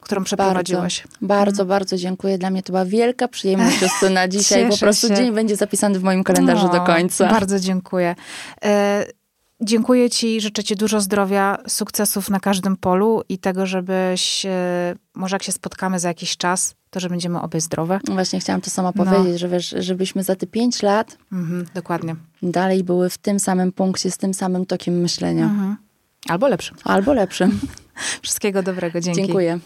którą przeprowadziłaś. Bardzo, bardzo dziękuję. Dla mnie to była wielka przyjemność, Justyna. Dzisiaj po prostu się. dzień będzie zapisany w moim kalendarzu do O, końca. Bardzo dziękuję. Dziękuję Ci, życzę Ci dużo zdrowia, sukcesów na każdym polu i tego, żebyś, e, może jak się spotkamy za jakiś czas, to że będziemy obie zdrowe. Właśnie chciałam to sama No. powiedzieć, że wiesz, żebyśmy za te pięć lat Mhm, dokładnie. dalej były w tym samym punkcie, z tym samym tokiem myślenia. Mhm. Albo lepszym. Albo lepszym. Wszystkiego dobrego. Dzięki. Dziękuję.